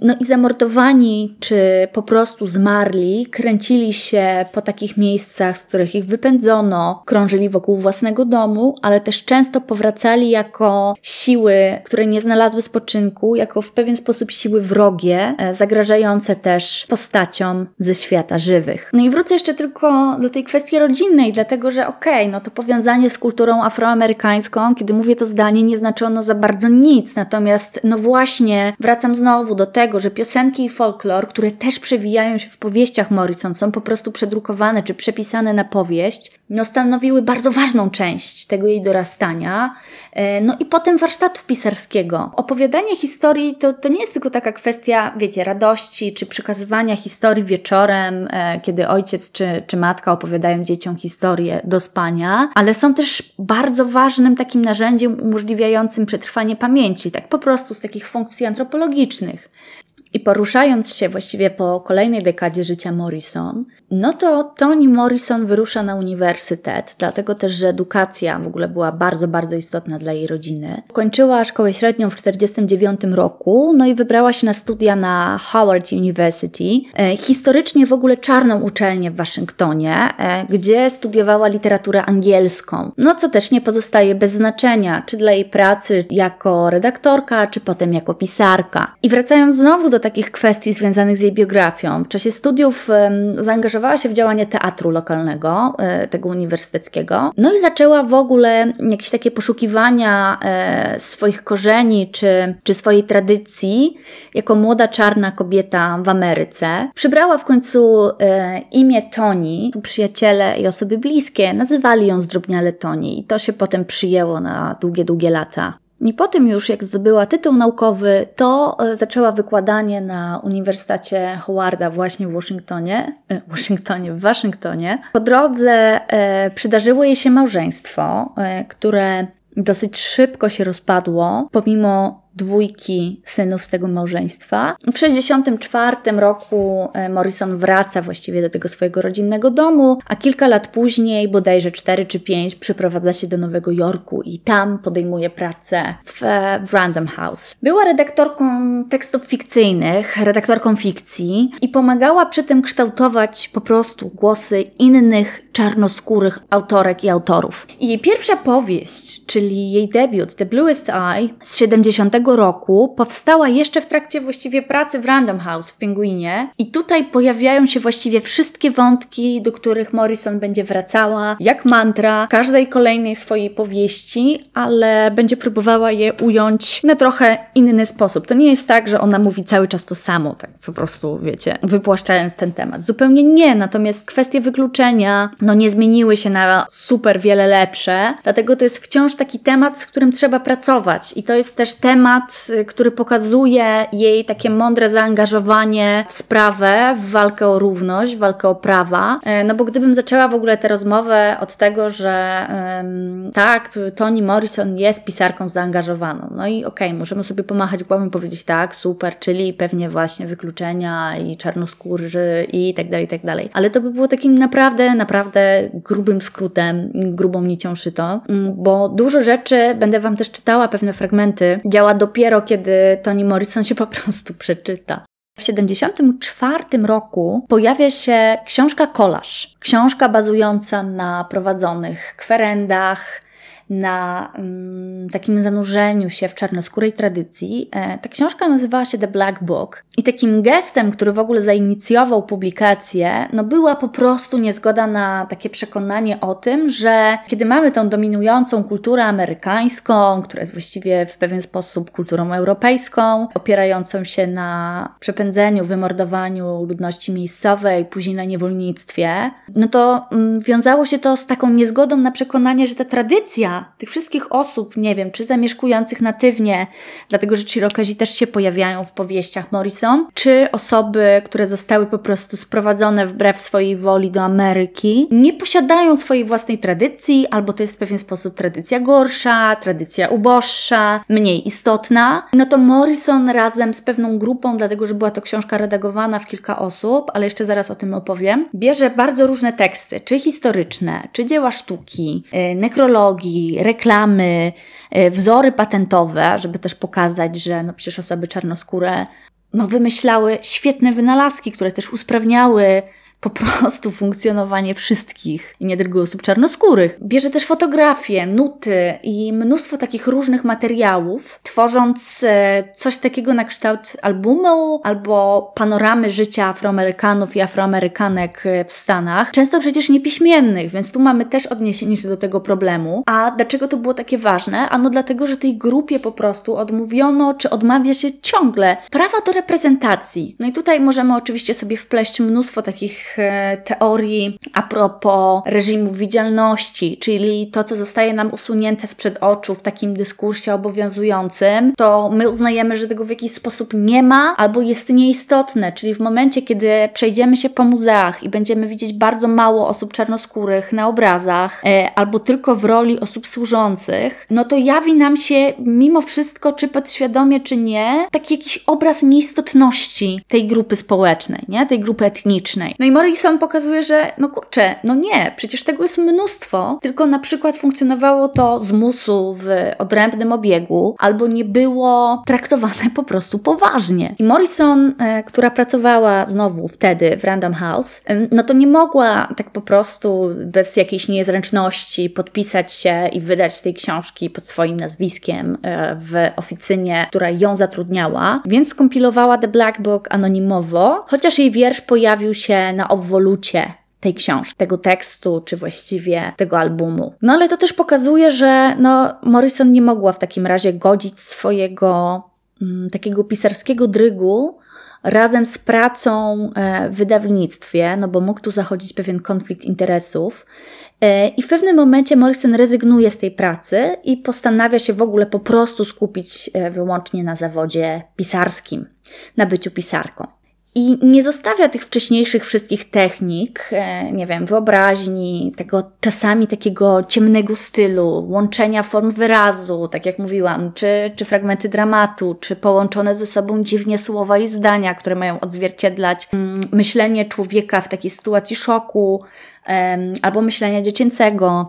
No i zamordowani, czy po prostu zmarli, kręcili się po takich miejscach, z których ich wypędzono, krążyli wokół własnego domu, ale też często powracali jako siły, które nie znalazły spoczynku, jako w pewien sposób siły wrogie, e, zagrażające też postaciom ze świata żywych. No i wrócę jeszcze tylko do tej kwestii rodzinnej, dlatego że okej, okay, no to powiązanie z kulturą afroamerykańską, kiedy mówię to zdanie, nie znaczy ono za bardzo nic, natomiast no właśnie wracam znowu do tego, że piosenki i folklor, które też przewijają się w powieściach Morrison, są po prostu przedrukowane czy przepisane na powieść, no stanowiły bardzo ważną część tego jej dorastania. E, no i potem warsztatu pisarskiego. Opowiadanie historii to, to nie jest tylko taka kwestia, wiecie, radości czy przekazywania historii wieczorem, e, kiedy ojciec czy, czy matka opowiadają dzieciom historię do spania, ale są też bardzo ważnym takim narzędziem umożliwiającym przetrwanie pamięci, tak po prostu z takich funkcji antropologicznych. I poruszając się właściwie po kolejnej dekadzie życia Morrison, no to Toni Morrison wyrusza na uniwersytet, dlatego też, że edukacja w ogóle była bardzo, bardzo istotna dla jej rodziny. Kończyła szkołę średnią w 1949 roku, no i wybrała się na studia na Howard University, e, historycznie w ogóle czarną uczelnię w Waszyngtonie, e, gdzie studiowała literaturę angielską. No co też nie pozostaje bez znaczenia, czy dla jej pracy jako redaktorka, czy potem jako pisarka. I wracając znowu do takich kwestii związanych z jej biografią, w czasie studiów zaangażowała zaangażowała się w działanie teatru lokalnego, e, tego uniwersyteckiego, no i zaczęła w ogóle jakieś takie poszukiwania e, swoich korzeni czy, czy swojej tradycji jako młoda czarna kobieta w Ameryce. Przybrała w końcu e, imię Toni. Przyjaciele i osoby bliskie nazywali ją zdrobniale Toni i to się potem przyjęło na długie, długie lata. I po tym już, jak zdobyła tytuł naukowy, to e, zaczęła wykładanie na Uniwersytecie Howarda właśnie w Waszyngtonie, e, Waszyngtonie, w Waszyngtonie. Po drodze e, przydarzyło jej się małżeństwo, które dosyć szybko się rozpadło, pomimo dwójki synów z tego małżeństwa. W 1964 roku e, Morrison wraca właściwie do tego swojego rodzinnego domu, a kilka lat później, bodajże 4 czy 5, przyprowadza się do Nowego Jorku i tam podejmuje pracę w, w Random House. Była redaktorką tekstów fikcyjnych, redaktorką fikcji i pomagała przy tym kształtować po prostu głosy innych czarnoskórych autorek i autorów. I jej pierwsza powieść, czyli jej debiut The Bluest Eye z 70 roku, powstała jeszcze w trakcie właściwie pracy w Random House w Penguinie i tutaj pojawiają się właściwie wszystkie wątki, do których Morrison będzie wracała, jak mantra, każdej kolejnej swojej powieści, ale będzie próbowała je ująć na trochę inny sposób. To nie jest tak, że ona mówi cały czas to samo, tak po prostu, wiecie, wypłaszczając ten temat. Zupełnie nie, natomiast kwestie wykluczenia, no nie zmieniły się na super wiele lepsze, dlatego to jest wciąż taki temat, z którym trzeba pracować i to jest też temat, y, który pokazuje jej takie mądre zaangażowanie w sprawę, w walkę o równość, w walkę o prawa, e, no bo gdybym zaczęła w ogóle tę rozmowę od tego, że tak, Toni Morrison jest pisarką zaangażowaną, no i okej, okay, możemy sobie pomachać głową i powiedzieć tak, super, czyli pewnie właśnie wykluczenia i czarnoskórzy i tak dalej, i tak dalej, ale to by było takim naprawdę, naprawdę grubym skrótem, grubą nicią szyto, mm, bo dużo rzeczy, będę Wam też czytała pewne fragmenty, działa dopiero kiedy Toni Morrison się po prostu przeczyta. W 1974 roku pojawia się książka Kolaż. Książka bazująca na prowadzonych kwerendach, na mm, takim zanurzeniu się w czarnoskórej tradycji. E, ta książka nazywała się The Black Book i takim gestem, który w ogóle zainicjował publikację, no była po prostu niezgoda na takie przekonanie o tym, że kiedy mamy tą dominującą kulturę amerykańską, która jest właściwie w pewien sposób kulturą europejską, opierającą się na przepędzeniu, wymordowaniu ludności miejscowej, później na niewolnictwie, no to mm, wiązało się to z taką niezgodą na przekonanie, że ta tradycja tych wszystkich osób, nie wiem, czy zamieszkujących natywnie, dlatego że Chirokazi też się pojawiają w powieściach Morrison, czy osoby, które zostały po prostu sprowadzone wbrew swojej woli do Ameryki, nie posiadają swojej własnej tradycji, albo to jest w pewien sposób tradycja gorsza, tradycja uboższa, mniej istotna, no to Morrison razem z pewną grupą, dlatego że była to książka redagowana w kilka osób, ale jeszcze zaraz o tym opowiem, bierze bardzo różne teksty, czy historyczne, czy dzieła sztuki, yy, reklamy, e, wzory patentowe, żeby też pokazać, że no przecież osoby czarnoskóre no, wymyślały świetne wynalazki, które też usprawniały po prostu funkcjonowanie wszystkich i nie tylko osób czarnoskórych. Bierze też fotografie, nuty i mnóstwo takich różnych materiałów, tworząc e, coś takiego na kształt albumu albo panoramy życia Afroamerykanów i Afroamerykanek e, w Stanach, często przecież niepiśmiennych, więc tu mamy też odniesienie się do tego problemu. A dlaczego to było takie ważne? Ano dlatego, że tej grupie po prostu odmówiono, czy odmawia się ciągle prawa do reprezentacji. No i tutaj możemy oczywiście sobie wpleść mnóstwo takich E, teorii a propos reżimu widzialności, czyli to, co zostaje nam usunięte sprzed oczu w takim dyskursie obowiązującym, to my uznajemy, że tego w jakiś sposób nie ma albo jest nieistotne, czyli w momencie, kiedy przejdziemy się po muzeach i będziemy widzieć bardzo mało osób czarnoskórych na obrazach e, albo tylko w roli osób służących, no to jawi nam się mimo wszystko, czy podświadomie, czy nie, taki jakiś obraz nieistotności tej grupy społecznej, nie? tej grupy etnicznej. No i Morrison pokazuje, że no kurczę, no nie, przecież tego jest mnóstwo, tylko na przykład funkcjonowało to z musu w odrębnym obiegu, albo nie było traktowane po prostu poważnie. I Morrison, e, która pracowała znowu wtedy w Random House, no to nie mogła tak po prostu bez jakiejś niezręczności podpisać się i wydać tej książki pod swoim nazwiskiem e, w oficynie, która ją zatrudniała, więc skompilowała The Black Book anonimowo, chociaż jej wiersz pojawił się na obwolucie tej książki, tego tekstu, czy właściwie tego albumu. No ale to też pokazuje, że no, Morrison nie mogła w takim razie godzić swojego mm, takiego pisarskiego drygu razem z pracą e, w wydawnictwie, no bo mógł tu zachodzić pewien konflikt interesów. E, I w pewnym momencie Morrison rezygnuje z tej pracy i postanawia się w ogóle po prostu skupić e, wyłącznie na zawodzie pisarskim, na byciu pisarką. I nie zostawia tych wcześniejszych wszystkich technik, e, nie wiem, wyobraźni, tego czasami takiego ciemnego stylu, łączenia form wyrazu, tak jak mówiłam, czy, czy fragmenty dramatu, czy połączone ze sobą dziwnie słowa i zdania, które mają odzwierciedlać mm, myślenie człowieka w takiej sytuacji szoku, albo myślenia dziecięcego,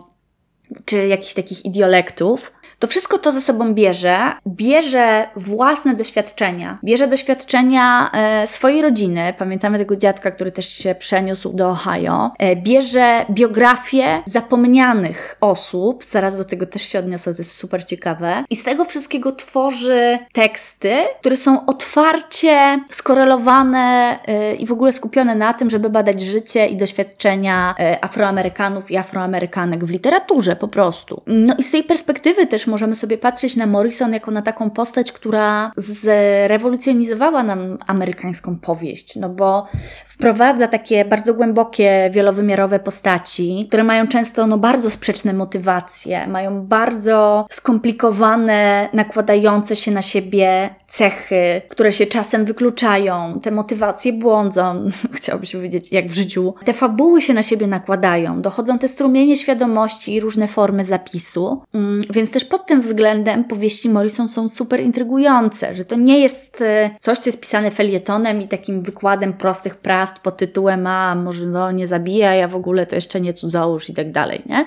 czy jakichś takich idiolektów. To wszystko to ze sobą bierze, bierze własne doświadczenia, bierze doświadczenia e, swojej rodziny. Pamiętamy tego dziadka, który też się przeniósł do Ohio. E, bierze biografię zapomnianych osób, zaraz do tego też się odniosę, to jest super ciekawe. I z tego wszystkiego tworzy teksty, które są otwarcie skorelowane e, i w ogóle skupione na tym, żeby badać życie i doświadczenia e, Afroamerykanów i Afroamerykanek w literaturze po prostu. No i z tej perspektywy też możemy sobie patrzeć na Morrison jako na taką postać, która zrewolucjonizowała nam amerykańską powieść, no bo wprowadza takie bardzo głębokie, wielowymiarowe postaci, które mają często no, bardzo sprzeczne motywacje, mają bardzo skomplikowane, nakładające się na siebie cechy, które się czasem wykluczają, te motywacje błądzą, chciałoby się powiedzieć, jak w życiu. Te fabuły się na siebie nakładają, dochodzą te strumienie świadomości i różne formy zapisu, mm, więc też pod tym względem powieści Morrison są super intrygujące, że to nie jest e, coś, co jest pisane felietonem i takim wykładem prostych prawd pod tytułem a może no nie zabija, a w ogóle to jeszcze nie cudzołóż i tak dalej, nie?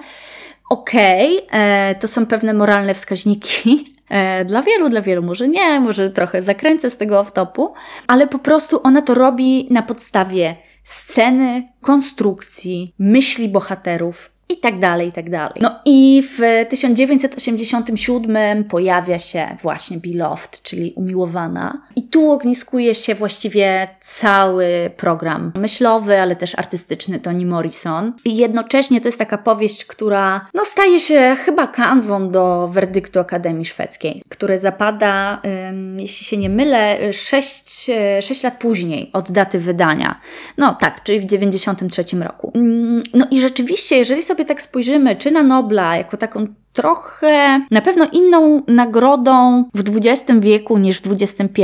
Okej, okay, e, to są pewne moralne wskaźniki, e, dla wielu, dla wielu może nie, może trochę zakręcę z tego off-topu, ale po prostu ona to robi na podstawie sceny, konstrukcji, myśli bohaterów, i tak dalej, i tak dalej. No i w 1987 pojawia się właśnie Beloved, czyli Umiłowana. I tu ogniskuje się właściwie cały program myślowy, ale też artystyczny Toni Morrison. I jednocześnie to jest taka powieść, która no, staje się chyba kanwą do werdyktu Akademii Szwedzkiej, który zapada, ym, jeśli się nie mylę, 6, 6 lat później od daty wydania. No tak, czyli w 93 roku. Ym, no i rzeczywiście, jeżeli sobie sobie tak spojrzymy, czy na Nobla jako taką trochę na pewno inną nagrodą w XX wieku niż w XXI,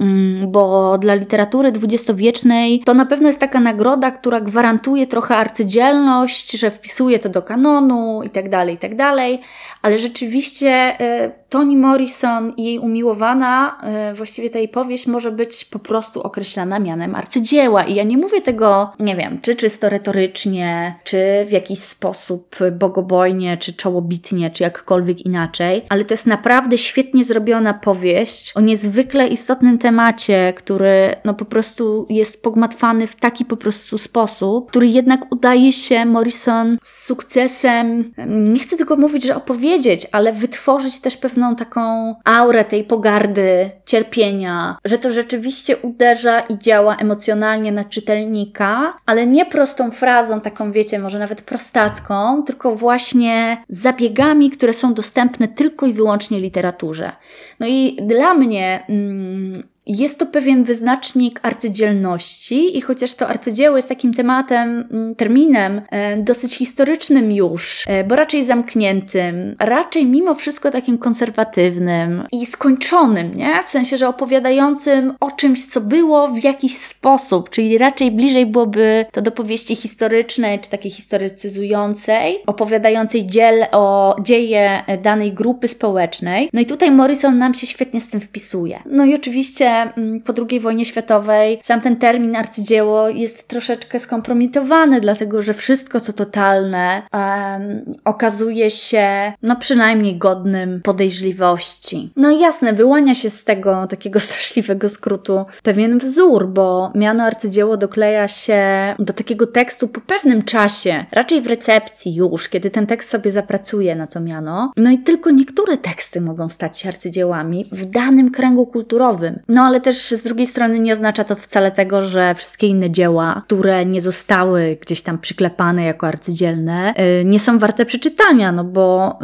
mm, bo dla literatury dwudziestowiecznej to na pewno jest taka nagroda, która gwarantuje trochę arcydzielność, że wpisuje to do kanonu i tak dalej, i tak dalej, ale rzeczywiście e, Toni Morrison i jej umiłowana, e, właściwie ta jej powieść może być po prostu określana mianem arcydzieła. I ja nie mówię tego, nie wiem, czy czysto retorycznie, czy w jakiś sposób bogobojnie, czy czołobitnie, czy jakkolwiek inaczej, ale to jest naprawdę świetnie zrobiona powieść o niezwykle istotnym temacie, który no po prostu jest pogmatwany w taki po prostu sposób, który jednak udaje się Morrison z sukcesem, nie chcę tylko mówić, że opowiedzieć, ale wytworzyć też pewną taką aurę tej pogardy, cierpienia, że to rzeczywiście uderza i działa emocjonalnie na czytelnika, ale nie prostą frazą, taką wiecie, może nawet prostacką, tylko właśnie zabiegami, które są dostępne tylko i wyłącznie literaturze. No i dla mnie mm, jest to pewien wyznacznik arcydzielności i chociaż to arcydzieło jest takim tematem, mm, terminem e, dosyć historycznym już, e, bo raczej zamkniętym, raczej mimo wszystko takim konserwatywnym i skończonym, nie? W sensie, że opowiadającym o czymś, co było w jakiś sposób, czyli raczej bliżej byłoby to do powieści historycznej, czy takiej historycyzującej, opowiadającej dziel o dzieje danej grupy społecznej. No i tutaj Morrison nam się świetnie z tym wpisuje. No i oczywiście Mm, po II wojnie światowej sam ten termin arcydzieło jest troszeczkę skompromitowany, dlatego że wszystko co totalne um, okazuje się no przynajmniej godnym podejrzliwości. No i jasne, wyłania się z tego takiego straszliwego skrótu pewien wzór, bo miano arcydzieło dokleja się do takiego tekstu po pewnym czasie, raczej w recepcji już, kiedy ten tekst sobie zapracuje na to miano. No i tylko niektóre teksty mogą stać się arcydziełami w danym kręgu kulturowym. No ale też z drugiej strony nie oznacza to wcale tego, że wszystkie inne dzieła, które nie zostały gdzieś tam przyklepane jako arcydzielne, yy, nie są warte przeczytania, no bo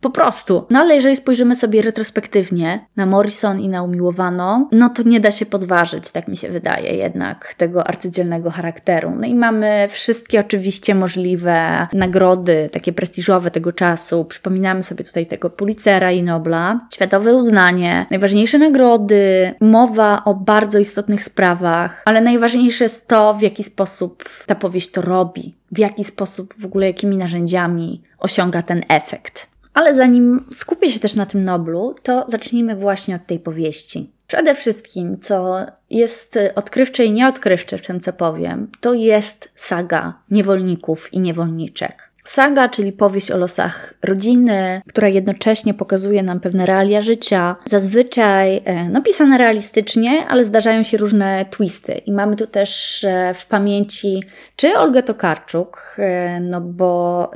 po prostu. No ale jeżeli spojrzymy sobie retrospektywnie na Morrison i na Umiłowaną, no to nie da się podważyć, tak mi się wydaje jednak, tego arcydzielnego charakteru. No i mamy wszystkie oczywiście możliwe nagrody, takie prestiżowe tego czasu. Przypominamy sobie tutaj tego Pulitzera i Nobla, światowe uznanie, najważniejsze nagrody, mowa o bardzo istotnych sprawach, ale najważniejsze jest to, w jaki sposób ta powieść to robi, w jaki sposób w ogóle jakimi narzędziami osiąga ten efekt. Ale zanim skupię się też na tym Noblu, to zacznijmy właśnie od tej powieści. Przede wszystkim, co jest odkrywcze i nieodkrywcze w tym, co powiem, to jest saga niewolników i niewolniczek. Saga, czyli powieść o losach rodziny, która jednocześnie pokazuje nam pewne realia życia, zazwyczaj e, no, pisane realistycznie, ale zdarzają się różne twisty. I mamy tu też e, w pamięci czy Olgę Tokarczuk, e, no bo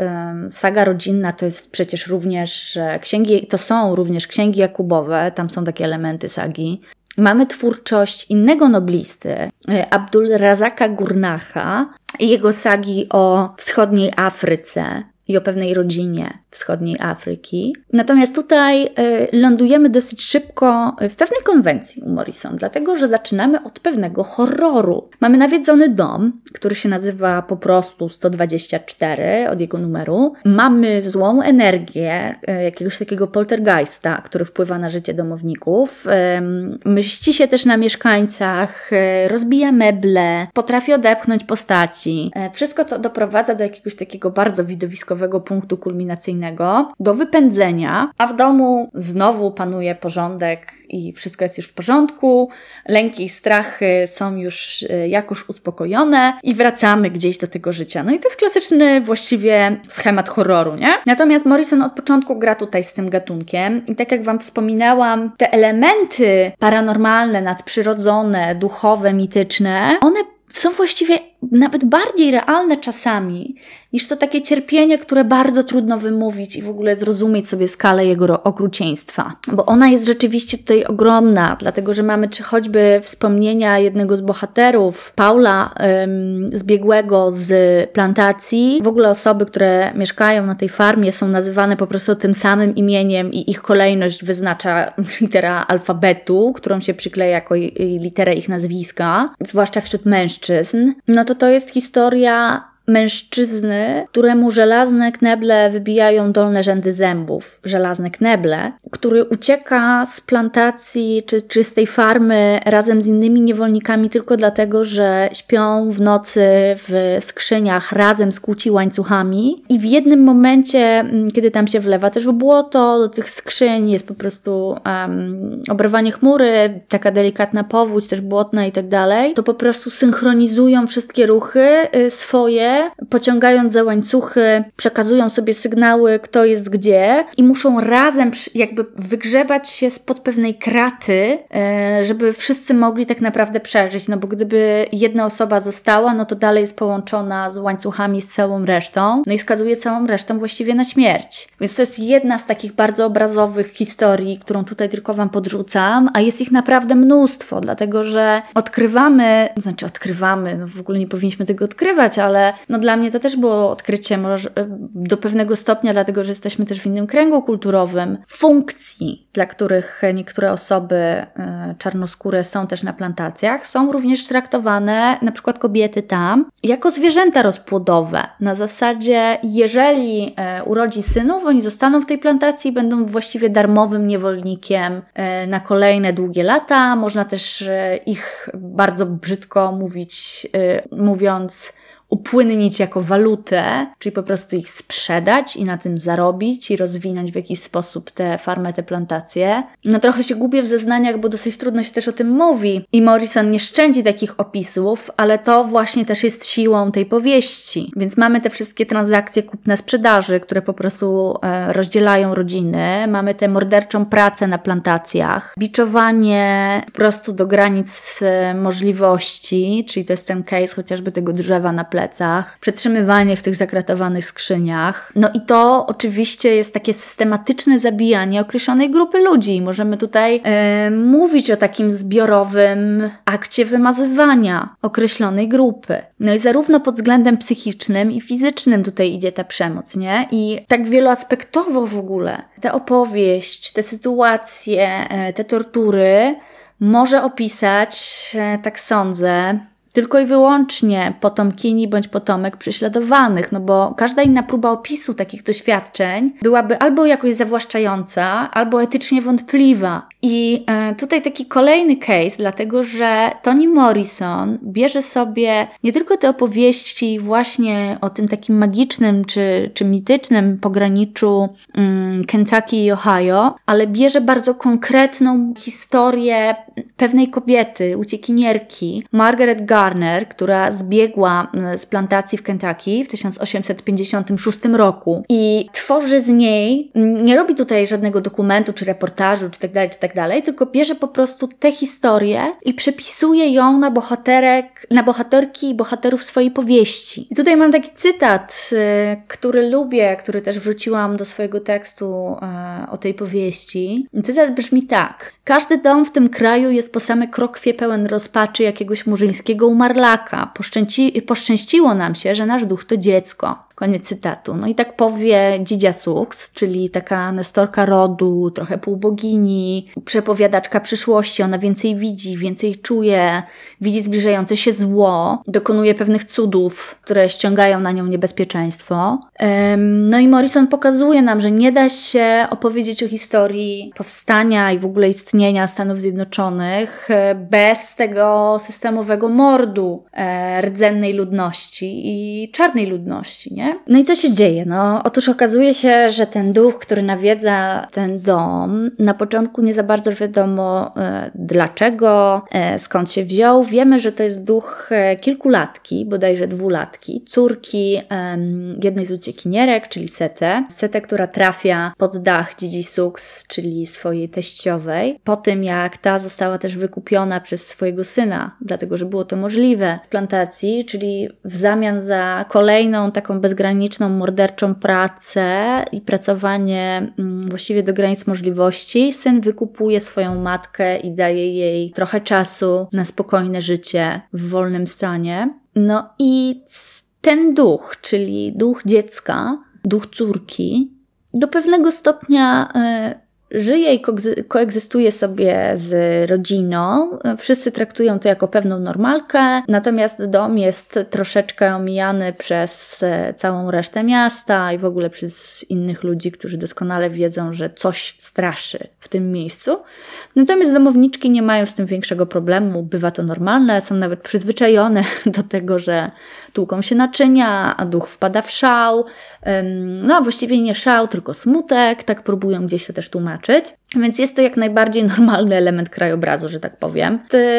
saga rodzinna to jest przecież również księgi, to są również księgi Jakubowe, tam są takie elementy sagi. Mamy twórczość innego noblisty, Abdul Razaka Gurnacha i jego sagi o wschodniej Afryce i o pewnej rodzinie wschodniej Afryki. Natomiast tutaj y, lądujemy dosyć szybko w pewnej konwencji u Morrison, dlatego że zaczynamy od pewnego horroru. Mamy nawiedzony dom, który się nazywa po prostu 124 od jego numeru. Mamy złą energię, y, jakiegoś takiego poltergeista, który wpływa na życie domowników. Y, mści się też na mieszkańcach, rozbija meble, potrafi odepchnąć postaci. Wszystko to doprowadza do jakiegoś takiego bardzo widowiskowego punktu kulminacyjnego do wypędzenia, a w domu znowu panuje porządek i wszystko jest już w porządku, lęki i strachy są już e, jakoś uspokojone i wracamy gdzieś do tego życia. No i to jest klasyczny właściwie schemat horroru, nie? Natomiast Morrison od początku gra tutaj z tym gatunkiem i tak jak Wam wspominałam, te elementy paranormalne, nadprzyrodzone, duchowe, mityczne, one są właściwie nawet bardziej realne czasami niż to takie cierpienie, które bardzo trudno wymówić i w ogóle zrozumieć sobie skalę jego okrucieństwa. Bo ona jest rzeczywiście tutaj ogromna, dlatego że mamy czy choćby wspomnienia jednego z bohaterów, Paula ym, zbiegłego z plantacji. W ogóle osoby, które mieszkają na tej farmie są nazywane po prostu tym samym imieniem i ich kolejność wyznacza litera alfabetu, którą się przykleja jako literę ich nazwiska, zwłaszcza wśród mężczyzn. No to to jest historia mężczyzny, któremu żelazne kneble wybijają dolne rzędy zębów, żelazne kneble, który ucieka z plantacji czy, czy z tej farmy razem z innymi niewolnikami tylko dlatego, że śpią w nocy w skrzyniach razem z kłóci łańcuchami. I w jednym momencie, mm, kiedy tam się wlewa też w błoto, do tych skrzyń jest po prostu um, chmury, taka delikatna powódź, też błotna i tak dalej, to po prostu synchronizują wszystkie ruchy y, pociągając za łańcuchy, przekazują sobie sygnały, kto jest gdzie i muszą razem jakby wygrzebać się spod pewnej kraty, e, żeby wszyscy mogli tak naprawdę przeżyć. No bo gdyby jedna osoba została, no to dalej jest połączona z łańcuchami z całą resztą, no i skazuje całą resztę właściwie na śmierć. Więc to jest jedna z takich bardzo obrazowych historii, którą tutaj tylko Wam podrzucam, a jest ich naprawdę mnóstwo, dlatego że odkrywamy, znaczy odkrywamy, no w ogóle nie powinniśmy tego odkrywać, ale no dla mnie to też było odkrycie może do pewnego stopnia, dlatego że jesteśmy też w innym kręgu kulturowym, funkcji, dla których niektóre osoby e, czarnoskóre są też na plantacjach, są również traktowane, na przykład kobiety tam, jako zwierzęta rozpłodowe. Na zasadzie, jeżeli e, urodzi synów, oni zostaną w tej plantacji, będą właściwie darmowym niewolnikiem e, na kolejne długie lata. Można też ich bardzo brzydko mówić, mówiąc, upłynnić jako walutę, czyli po prostu ich sprzedać i na tym zarobić i rozwinąć w jakiś sposób te farmy, te plantacje. No trochę się gubię w zeznaniach, bo dosyć trudno się też o tym mówi. I Morrison nie szczędzi takich opisów, ale to właśnie też jest siłą tej powieści. Więc mamy te wszystkie transakcje kupna-sprzedaży, które po prostu e, rozdzielają rodziny. Mamy tę morderczą pracę na plantacjach, biczowanie po prostu do granic e, możliwości, czyli to jest ten case chociażby tego drzewa na plecach, przetrzymywanie w tych zakratowanych skrzyniach. No i to oczywiście jest takie systematyczne zabijanie określonej grupy ludzi. Możemy tutaj e, mówić o takim zbiorowym akcie wymazywania określonej grupy. No i zarówno pod względem psychicznym i fizycznym tutaj idzie ta przemoc, nie? I tak wieloaspektowo w ogóle. Ta opowieść, te sytuacje, e, te tortury może opisać, e, tak sądzę, tylko i wyłącznie potomkini bądź potomek prześladowanych, no bo każda inna próba opisu takich doświadczeń byłaby albo jakoś zawłaszczająca, albo etycznie wątpliwa. I e, tutaj taki kolejny case, dlatego że Toni Morrison bierze sobie nie tylko te opowieści właśnie o tym takim magicznym czy, czy mitycznym pograniczu mm, Kentucky i Ohio, ale bierze bardzo konkretną historię pewnej kobiety, uciekinierki, Margaret Która zbiegła mm, z plantacji w Kentucky w 1856 roku i tworzy z niej, mm, nie robi tutaj żadnego dokumentu, czy reportażu, czy tak dalej, czy tak dalej, tylko bierze po prostu tę historię i przepisuje ją na bohaterek, na bohaterki i bohaterów swojej powieści. I tutaj mam taki cytat, y, który lubię, który też wrzuciłam do swojego tekstu y, o tej powieści. Cytat brzmi tak. Każdy dom w tym kraju jest po same krokwie pełen rozpaczy jakiegoś murzyńskiego umarlaka. Poszczęci, poszczęściło nam się, że nasz duch to dziecko. Koniec cytatu. No i tak powie Dzidzia Sux, czyli taka nestorka rodu, trochę półbogini, przepowiadaczka przyszłości. Ona więcej widzi, więcej czuje, widzi zbliżające się zło, dokonuje pewnych cudów, które ściągają na nią niebezpieczeństwo. No i Morrison pokazuje nam, że nie da się opowiedzieć o historii powstania i w ogóle istnienia Stanów Zjednoczonych e, bez tego systemowego mordu e, rdzennej ludności i czarnej ludności, nie? No i co się dzieje? No, otóż okazuje się, że ten duch, który nawiedza ten dom, na początku nie za bardzo wiadomo e, dlaczego, e, skąd się wziął. Wiemy, że to jest duch e, kilkulatki, bodajże dwulatki, córki jednej z uciekinierek, czyli Setę. Setę, która trafia pod dach Dzidzi Sux, czyli swojej teściowej, po tym jak ta została też wykupiona przez swojego syna, dlatego że było to możliwe w plantacji, czyli w zamian za kolejną taką bez bezgraniczną, morderczą pracę i pracowanie mm, właściwie do granic możliwości, syn wykupuje swoją matkę i daje jej trochę czasu na spokojne życie w wolnym stanie. No i ten duch, czyli duch dziecka, duch córki, do pewnego stopnia y, żyje i koegzystuje sobie z rodziną. Wszyscy traktują to jako pewną normalkę, natomiast dom jest troszeczkę omijany przez e, całą resztę miasta i w ogóle przez innych ludzi, którzy doskonale wiedzą, że coś straszy w tym miejscu. Natomiast domowniczki nie mają z tym większego problemu, bywa to normalne, są nawet przyzwyczajone do tego, że tłuką się naczynia, a duch wpada w szał. No a właściwie nie szał, tylko smutek, tak próbują gdzieś to też tłumaczyć. Więc jest to jak najbardziej normalny element krajobrazu, że tak powiem.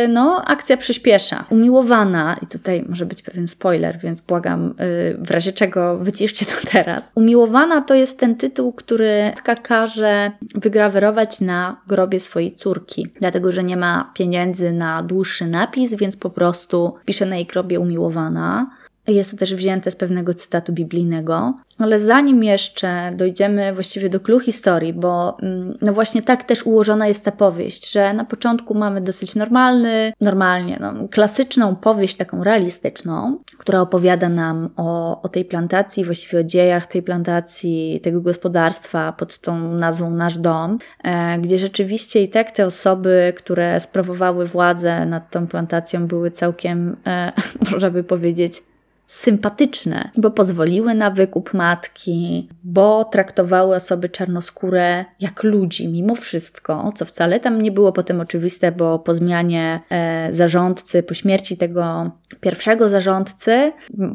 No, akcja przyspiesza. Umiłowana, i tutaj może być pewien spoiler, więc błagam, y, w razie czego wyciszcie to teraz. Umiłowana to jest ten tytuł, który matka każe wygrawerować na grobie swojej córki, dlatego że nie ma pieniędzy na dłuższy napis, więc po prostu pisze na jej grobie umiłowana. Jest to też wzięte z pewnego cytatu biblijnego. Ale zanim jeszcze dojdziemy właściwie do clue historii, bo mm, no właśnie tak też ułożona jest ta powieść, że na początku mamy dosyć normalny, normalnie, no, klasyczną powieść taką realistyczną, która opowiada nam o, o tej plantacji, właściwie o dziejach tej plantacji, tego gospodarstwa pod tą nazwą Nasz Dom, e, gdzie rzeczywiście i tak te osoby, które sprawowały władzę nad tą plantacją były całkiem, e, można by powiedzieć, sympatyczne, bo pozwoliły na wykup matki, bo traktowały osoby czarnoskóre jak ludzi mimo wszystko, co wcale tam nie było potem oczywiste, bo po zmianie e, zarządcy, po śmierci tego pierwszego zarządcy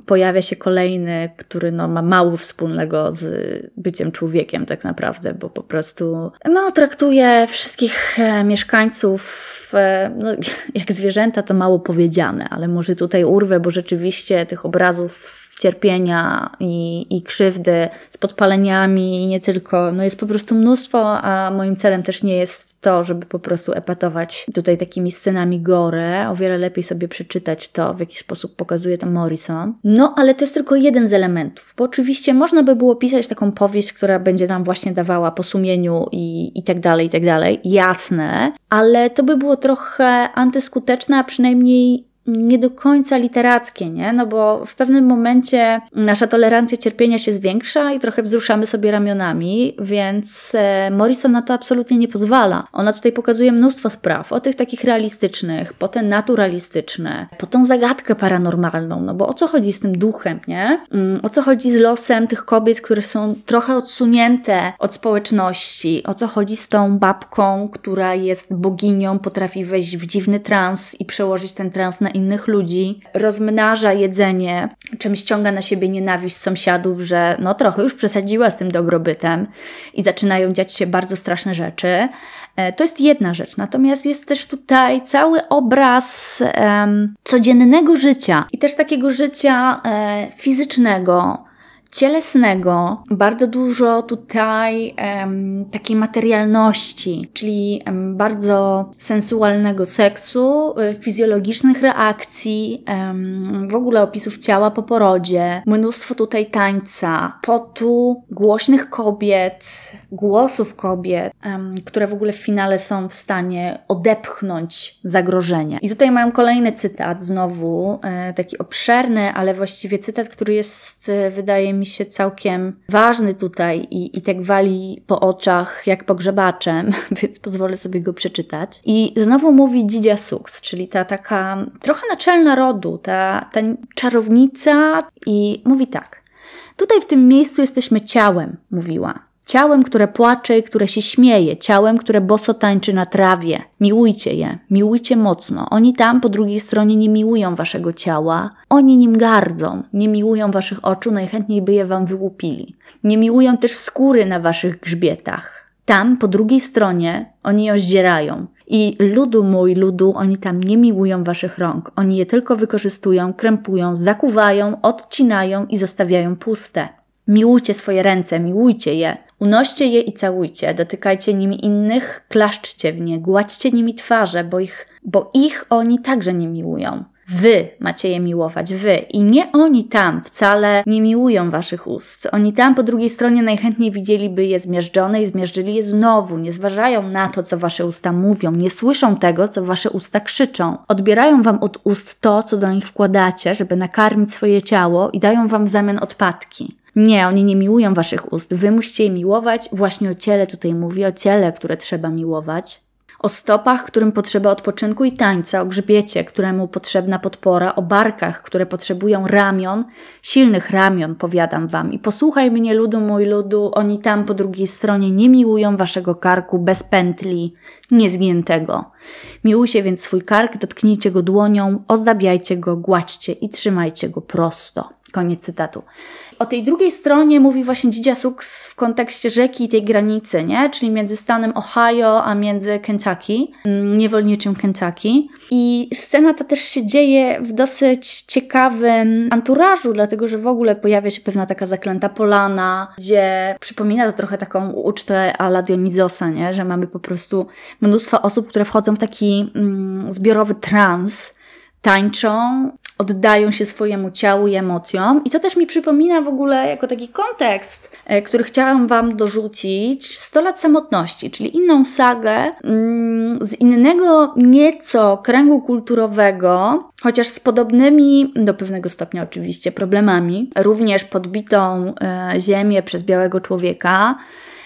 pojawia się kolejny, który no, ma mało wspólnego z byciem człowiekiem tak naprawdę, bo po prostu no, traktuje wszystkich e, mieszkańców No, jak zwierzęta to mało powiedziane, ale może tutaj urwę, bo rzeczywiście tych obrazów cierpienia i, i krzywdy z podpaleniami i nie tylko, no jest po prostu mnóstwo, a moim celem też nie jest to, żeby po prostu epatować tutaj takimi scenami gore. O wiele lepiej sobie przeczytać to, w jaki sposób pokazuje to Morrison. No, ale to jest tylko jeden z elementów, bo oczywiście można by było pisać taką powieść, która będzie nam właśnie dawała po sumieniu i, i tak dalej, i tak dalej. Jasne, ale to by było trochę antyskuteczne, a przynajmniej nie do końca literackie, nie? No bo w pewnym momencie nasza tolerancja cierpienia się zwiększa i trochę wzruszamy sobie ramionami, więc e, Morrison na to absolutnie nie pozwala. Ona tutaj pokazuje mnóstwo spraw, od tych takich realistycznych, potem naturalistyczne, po tą zagadkę paranormalną, no bo o co chodzi z tym duchem, nie? Mm, o co chodzi z losem tych kobiet, które są trochę odsunięte od społeczności, o co chodzi z tą babką, która jest boginią, potrafi wejść w dziwny trans i przełożyć ten trans na innych ludzi, rozmnaża jedzenie, czym ściąga na siebie nienawiść sąsiadów, że no trochę już przesadziła z tym dobrobytem i zaczynają dziać się bardzo straszne rzeczy. E, to jest jedna rzecz. Natomiast jest też tutaj cały obraz codziennego życia i też takiego życia e, fizycznego, cielesnego, bardzo dużo tutaj um, takiej materialności, czyli um, bardzo sensualnego seksu, y, fizjologicznych reakcji, um, w ogóle opisów ciała po porodzie, mnóstwo tutaj tańca, potu, głośnych kobiet, głosów kobiet, które w ogóle w finale są w stanie odepchnąć zagrożenie. I tutaj mam kolejny cytat, znowu e, taki obszerny, ale właściwie cytat, który jest, e, wydaje mi mi się całkiem ważny tutaj i, i tak wali po oczach jak pogrzebaczem, więc pozwolę sobie go przeczytać. I znowu mówi Dzidzia Sux, czyli ta taka trochę naczelna rodu, ta, ta czarownica i mówi tak. Tutaj w tym miejscu jesteśmy ciałem, mówiła. Ciałem, które płacze i które się śmieje, ciałem, które boso tańczy na trawie. Miłujcie je, miłujcie mocno. Oni tam po drugiej stronie nie miłują waszego ciała, oni nim gardzą, nie miłują waszych oczu, najchętniej by je wam wyłupili. Nie miłują też skóry na waszych grzbietach. Tam po drugiej stronie oni ją zdzierają. I ludu mój, ludu, oni tam nie miłują waszych rąk. Oni je tylko wykorzystują, krępują, zakuwają, odcinają i zostawiają puste. Miłujcie swoje ręce, miłujcie je. Unoście je i całujcie, dotykajcie nimi innych, klaszczcie w nie, gładźcie nimi twarze, bo ich, bo ich oni także nie miłują. Wy macie je miłować, wy. I nie oni tam wcale nie miłują waszych ust. Oni tam po drugiej stronie najchętniej widzieliby je zmierzczone i zmierzyli je znowu. Nie zważają na to, co wasze usta mówią, nie słyszą tego, co wasze usta krzyczą. Odbierają wam od ust to, co do nich wkładacie, żeby nakarmić swoje ciało i dają wam w zamian odpadki. Nie, oni nie miłują waszych ust. Wy musicie je miłować. Właśnie o ciele tutaj mówi, o ciele, które trzeba miłować. O stopach, którym potrzeba odpoczynku i tańca, o grzbiecie, któremu potrzebna podpora, o barkach, które potrzebują ramion, silnych ramion, powiadam wam. I posłuchaj mnie, ludu mój ludu, oni tam po drugiej stronie nie miłują waszego karku bez pętli, niezgiętego. Miłujcie więc swój kark, dotknijcie go dłonią, ozdabiajcie go, gładźcie i trzymajcie go prosto. Koniec cytatu. O tej drugiej stronie mówi właśnie Dzidzia Sux w kontekście rzeki i tej granicy, nie? czyli między stanem Ohio a między Kentucky, mm, niewolniczym Kentucky. I scena ta też się dzieje w dosyć ciekawym anturażu, dlatego że w ogóle pojawia się pewna taka zaklęta polana, gdzie przypomina to trochę taką ucztę ala Dionizosa, nie? że mamy po prostu mnóstwo osób, które wchodzą w taki mm, zbiorowy trans, tańczą, oddają się swojemu ciału i emocjom. I to też mi przypomina w ogóle jako taki kontekst, e, który chciałam Wam dorzucić 100 lat samotności, czyli inną sagę mm, z innego nieco kręgu kulturowego, chociaż z podobnymi, do pewnego stopnia oczywiście, problemami, również podbitą e, ziemię przez białego człowieka.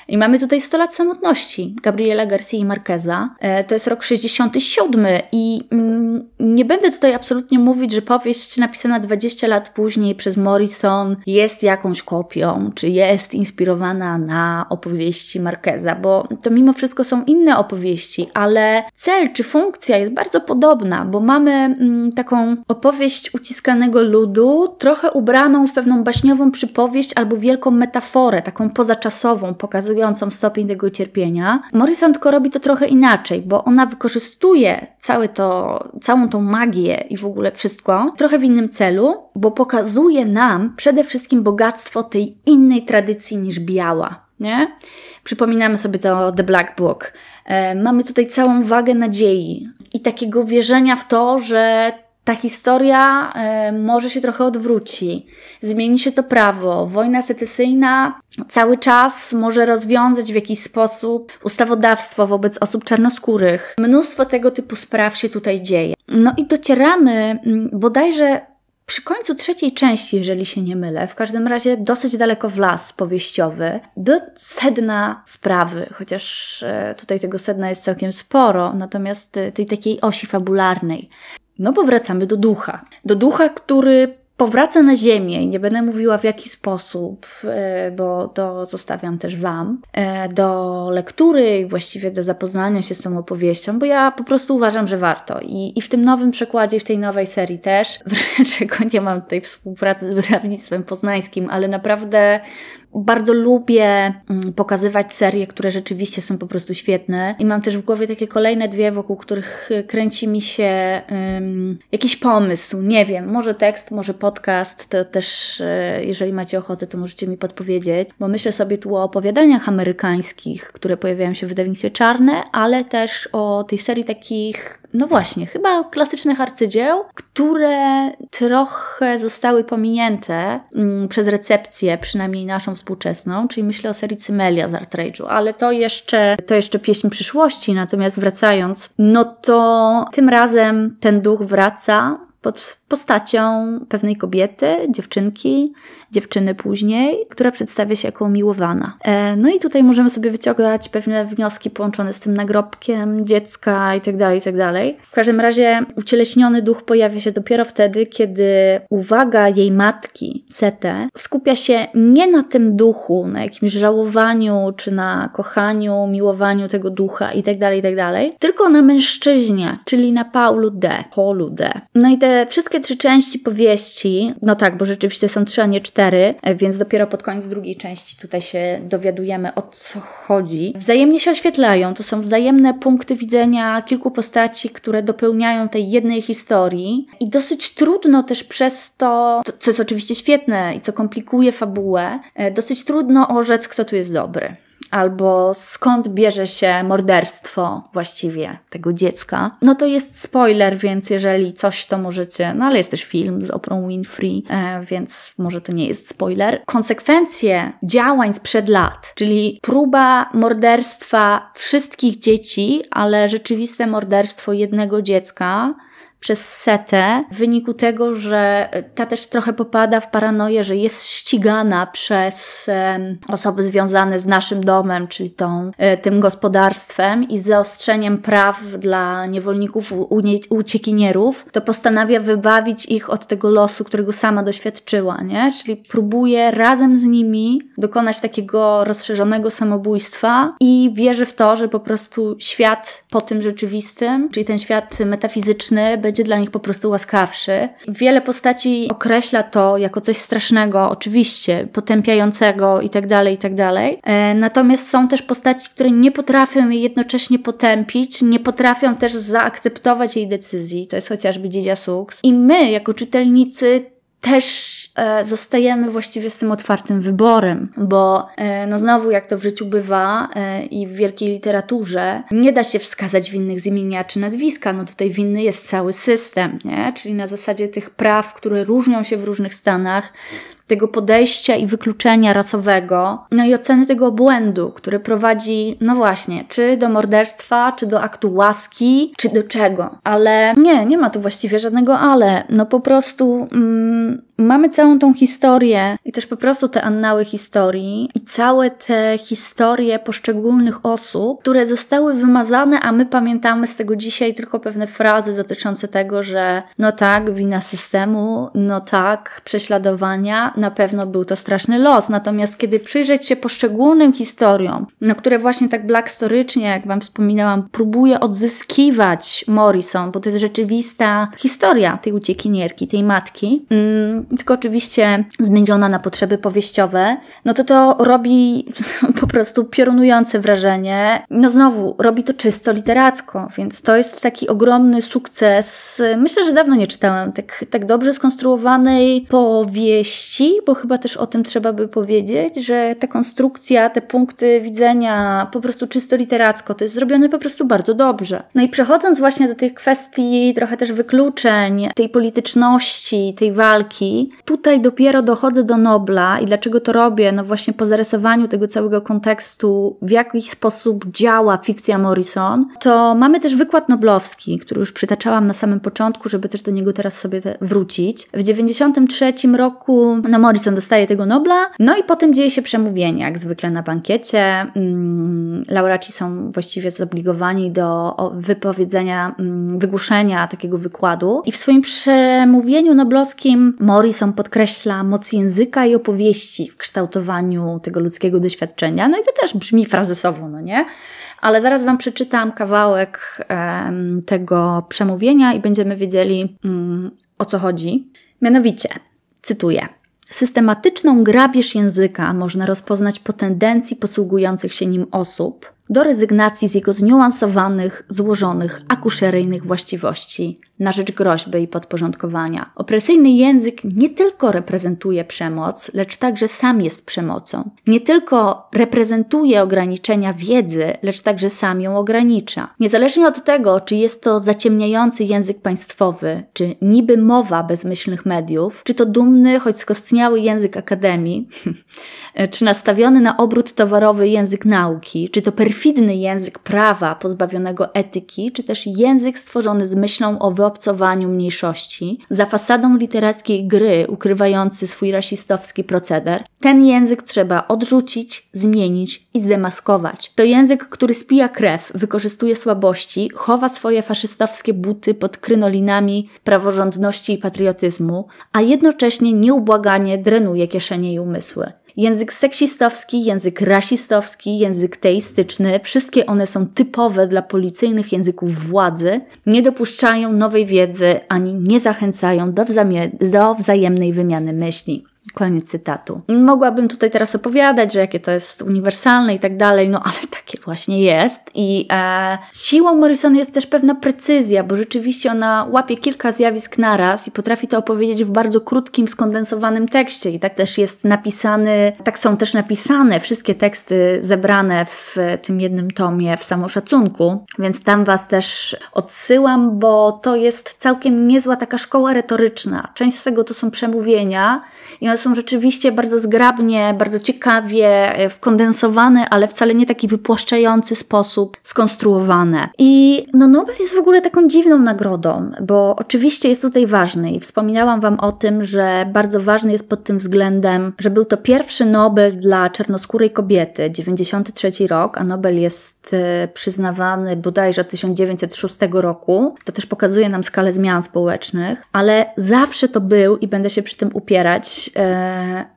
I mamy tutaj 100 lat samotności Gabriela Garcia Marqueza. E, to jest rok 67 i mm, nie będę tutaj absolutnie mówić, że powieść napisana 20 lat później przez Morrison jest jakąś kopią, czy jest inspirowana na opowieści Marqueza, bo to mimo wszystko są inne opowieści, ale cel czy funkcja jest bardzo podobna, bo mamy mm, taką opowieść uciskanego ludu, trochę ubraną w pewną baśniową przypowieść albo wielką metaforę, taką pozaczasową, pokazującą pokazującą stopień tego cierpienia. Morrison tylko robi to trochę inaczej, bo ona wykorzystuje całe to, całą tą magię i w ogóle wszystko trochę w innym celu, bo pokazuje nam przede wszystkim bogactwo tej innej tradycji niż biała. Nie? Przypominamy sobie to The Black Book. E, mamy tutaj całą wagę nadziei i takiego wierzenia w to, że ta historia y, może się trochę odwróci. Zmieni się to prawo. Wojna secesyjna cały czas może rozwiązać w jakiś sposób ustawodawstwo wobec osób czarnoskórych. Mnóstwo tego typu spraw się tutaj dzieje. No i docieramy mm, bodajże przy końcu trzeciej części, jeżeli się nie mylę, w każdym razie dosyć daleko w las powieściowy, do sedna sprawy, chociaż e, tutaj tego sedna jest całkiem sporo, natomiast e, tej takiej osi fabularnej. No bo wracamy do ducha. Do ducha, który powraca na ziemię nie będę mówiła w jaki sposób, e, bo to zostawiam też Wam, e, do lektury i właściwie do zapoznania się z tą opowieścią, bo ja po prostu uważam, że warto. I, i w tym nowym przekładzie, w tej nowej serii też, wręcz nie mam tutaj współpracy z wydawnictwem poznańskim, ale naprawdę bardzo lubię mm, pokazywać serie, które rzeczywiście są po prostu świetne. I mam też w głowie takie kolejne dwie, wokół których kręci mi się um, jakiś pomysł, nie wiem, może tekst, może podcast, to też e, jeżeli macie ochotę, to możecie mi podpowiedzieć, bo myślę sobie tu o opowiadaniach amerykańskich, które pojawiają się w wydawnictwie czarne, ale też o tej serii takich no właśnie, chyba klasycznych arcydzieł, które trochę zostały pominięte mm, przez recepcję, przynajmniej naszą współczesną, czyli myślę o serii Cymelia z Art Rage'u, ale to jeszcze, to jeszcze pieśń przyszłości, natomiast wracając, no to tym razem ten duch wraca pod postacią pewnej kobiety, dziewczynki, dziewczyny później, która przedstawia się jako umiłowana. E, no i tutaj możemy sobie wyciągać pewne wnioski połączone z tym nagrobkiem dziecka i tak dalej, i tak. W każdym razie ucieleśniony duch pojawia się dopiero wtedy, kiedy uwaga jej matki, Sete, skupia się nie na tym duchu, na jakimś żałowaniu, czy na kochaniu, miłowaniu tego ducha i tak dalej, i dalej, tylko na mężczyźnie, czyli na Paulu D, Paulu D. No i te wszystkie trzy części powieści, no tak, bo rzeczywiście są trzy, a nie cztery, więc dopiero pod koniec drugiej części tutaj się dowiadujemy o co chodzi. Wzajemnie się oświetlają, to są wzajemne punkty widzenia kilku postaci, które dopełniają tej jednej historii. I dosyć trudno też przez to, co jest oczywiście świetne i co komplikuje fabułę, e, dosyć trudno orzec, kto tu jest dobry albo skąd bierze się morderstwo właściwie tego dziecka, no to jest spoiler, więc jeżeli coś to możecie, no ale jest też film z Oprah Winfrey, e, więc może to nie jest spoiler. Konsekwencje działań sprzed lat, czyli próba morderstwa wszystkich dzieci, ale rzeczywiste morderstwo jednego dziecka, przez setę w wyniku tego, że ta też trochę popada w paranoję, że jest ścigana przez osoby związane z naszym domem, czyli tą, e, tym gospodarstwem i z zaostrzeniem praw dla niewolników, uciekinierów, to postanawia wybawić ich od tego losu, którego sama doświadczyła, nie? Czyli próbuje razem z nimi dokonać takiego rozszerzonego samobójstwa i wierzy w to, że po prostu świat po tym rzeczywistym, czyli ten świat metafizyczny, będzie dla nich po prostu łaskawszy. Wiele postaci określa to jako coś strasznego, oczywiście, potępiającego itd., tak itd. Tak e, natomiast są też postaci, które nie potrafią jej jednocześnie potępić, nie potrafią też zaakceptować jej decyzji. To jest chociażby Dzidzia Sux. I my, jako czytelnicy, też zostajemy właściwie z tym otwartym wyborem, bo e, no znowu jak to w życiu bywa e, i w wielkiej literaturze, nie da się wskazać winnych z imienia czy nazwiska, no tutaj winny jest cały system, nie? czyli na zasadzie tych praw, które różnią się w różnych stanach, tego podejścia i wykluczenia rasowego, no i oceny tego błędu, który prowadzi, no właśnie, czy do morderstwa, czy do aktu łaski, czy do czego. Ale nie, nie ma tu właściwie żadnego ale. No po prostu mm, mamy całą tą historię i też po prostu te annały historii i całe te historie poszczególnych osób, które zostały wymazane, a my pamiętamy z tego dzisiaj tylko pewne frazy dotyczące tego, że no tak, wina systemu, no tak, prześladowania, na pewno był to straszny los. Natomiast kiedy przyjrzeć się poszczególnym historiom, no które właśnie tak black storycznie, jak Wam wspominałam, próbuje odzyskiwać Morrison, bo to jest rzeczywista historia tej uciekinierki, tej matki, mm, tylko oczywiście zmieniona na potrzeby powieściowe, no to to robi po prostu piorunujące wrażenie. No znowu, robi to czysto literacko, więc to jest taki ogromny sukces. Myślę, że dawno nie czytałam tak, tak dobrze skonstruowanej powieści, bo chyba też o tym trzeba by powiedzieć, że ta konstrukcja, te punkty widzenia po prostu czysto literacko, to jest zrobione po prostu bardzo dobrze. No i przechodząc właśnie do tych kwestii trochę też wykluczeń, tej polityczności, tej walki, tutaj dopiero dochodzę do Nobla i dlaczego to robię? No właśnie po zarysowaniu tego całego kontekstu, w jaki sposób działa fikcja Morrison, to mamy też wykład noblowski, który już przytaczałam na samym początku, żeby też do niego teraz sobie wrócić. W 93 roku no Morrison dostaje tego Nobla, no i potem dzieje się przemówienie, jak zwykle na bankiecie. Mm, laureaci są właściwie zobligowani do wypowiedzenia, mm, wygłoszenia takiego wykładu i w swoim przemówieniu noblowskim Morrison podkreśla moc języka i opowieści w kształtowaniu tego ludzkiego doświadczenia. No i to też brzmi frazesowo, no nie? Ale zaraz Wam przeczytam kawałek tego przemówienia i będziemy wiedzieli um, o co chodzi. Mianowicie, cytuję. Systematyczną grabież języka można rozpoznać po tendencji posługujących się nim osób do rezygnacji z jego zniuansowanych, złożonych, akuszeryjnych właściwości na rzecz groźby i podporządkowania. Opresyjny język nie tylko reprezentuje przemoc, lecz także sam jest przemocą. Nie tylko reprezentuje ograniczenia wiedzy, lecz także sam ją ogranicza. Niezależnie od tego, czy jest to zaciemniający język państwowy, czy niby mowa bezmyślnych mediów, czy to dumny, choć skostniały język akademii, czy nastawiony na obrót towarowy język nauki, czy to perfidny język prawa pozbawionego etyki, czy też język stworzony z myślą o wyobcowaniu mniejszości, za fasadą literackiej gry ukrywający swój rasistowski proceder, ten język trzeba odrzucić, zmienić i zdemaskować. To język, który spija krew, wykorzystuje słabości, chowa swoje faszystowskie buty pod krynolinami praworządności i patriotyzmu, a jednocześnie nieubłaganie drenuje kieszenie i umysły. Język seksistowski, język rasistowski, język teistyczny, wszystkie one są typowe dla policyjnych języków władzy, nie dopuszczają nowej wiedzy ani nie zachęcają do, do wzajemnej wymiany myśli. Koniec cytatu. Mogłabym tutaj teraz opowiadać, że jakie to jest uniwersalne i tak dalej, no ale takie właśnie jest. I e, siłą Morrison jest też pewna precyzja, bo rzeczywiście ona łapie kilka zjawisk naraz i potrafi to opowiedzieć w bardzo krótkim, skondensowanym tekście. I tak też jest napisany, tak są też napisane wszystkie teksty zebrane w tym jednym tomie w samoszacunku, więc tam Was też odsyłam, bo to jest całkiem niezła taka szkoła retoryczna. Część z tego to są przemówienia i one są rzeczywiście bardzo zgrabnie, bardzo ciekawie, e, wkondensowane, ale wcale nie taki wypłaszczający sposób skonstruowane. I no, Nobel jest w ogóle taką dziwną nagrodą, bo oczywiście jest tutaj ważny i wspominałam Wam o tym, że bardzo ważny jest pod tym względem, że był to pierwszy Nobel dla czarnoskórej kobiety, 93 rok, a Nobel jest e, przyznawany bodajże od 1906 roku. To też pokazuje nam skalę zmian społecznych, ale zawsze to był i będę się przy tym upierać E,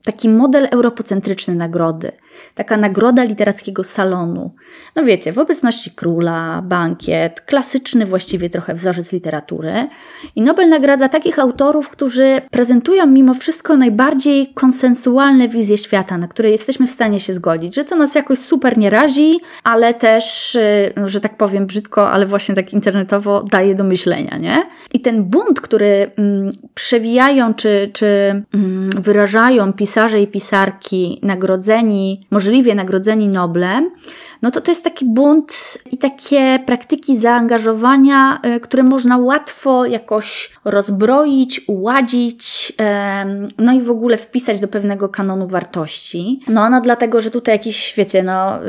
taki model europocentryczny nagrody. Taka nagroda literackiego salonu. No wiecie, w obecności króla, bankiet, klasyczny właściwie trochę wzorzec literatury. I Nobel nagradza takich autorów, którzy prezentują mimo wszystko najbardziej konsensualne wizje świata, na które jesteśmy w stanie się zgodzić, że to nas jakoś super nie razi, ale też, e, no, że tak powiem brzydko, ale właśnie tak internetowo daje do myślenia, nie? I ten bunt, który mm, przewijają czy, czy mm, wyrażają pisarze i pisarki nagrodzeni, możliwie nagrodzeni Noblem, no to to jest taki bunt i takie praktyki zaangażowania, e, które można łatwo jakoś rozbroić, uładzić, no i w ogóle wpisać do pewnego kanonu wartości. No, no dlatego, że tutaj jakiś, wiecie, no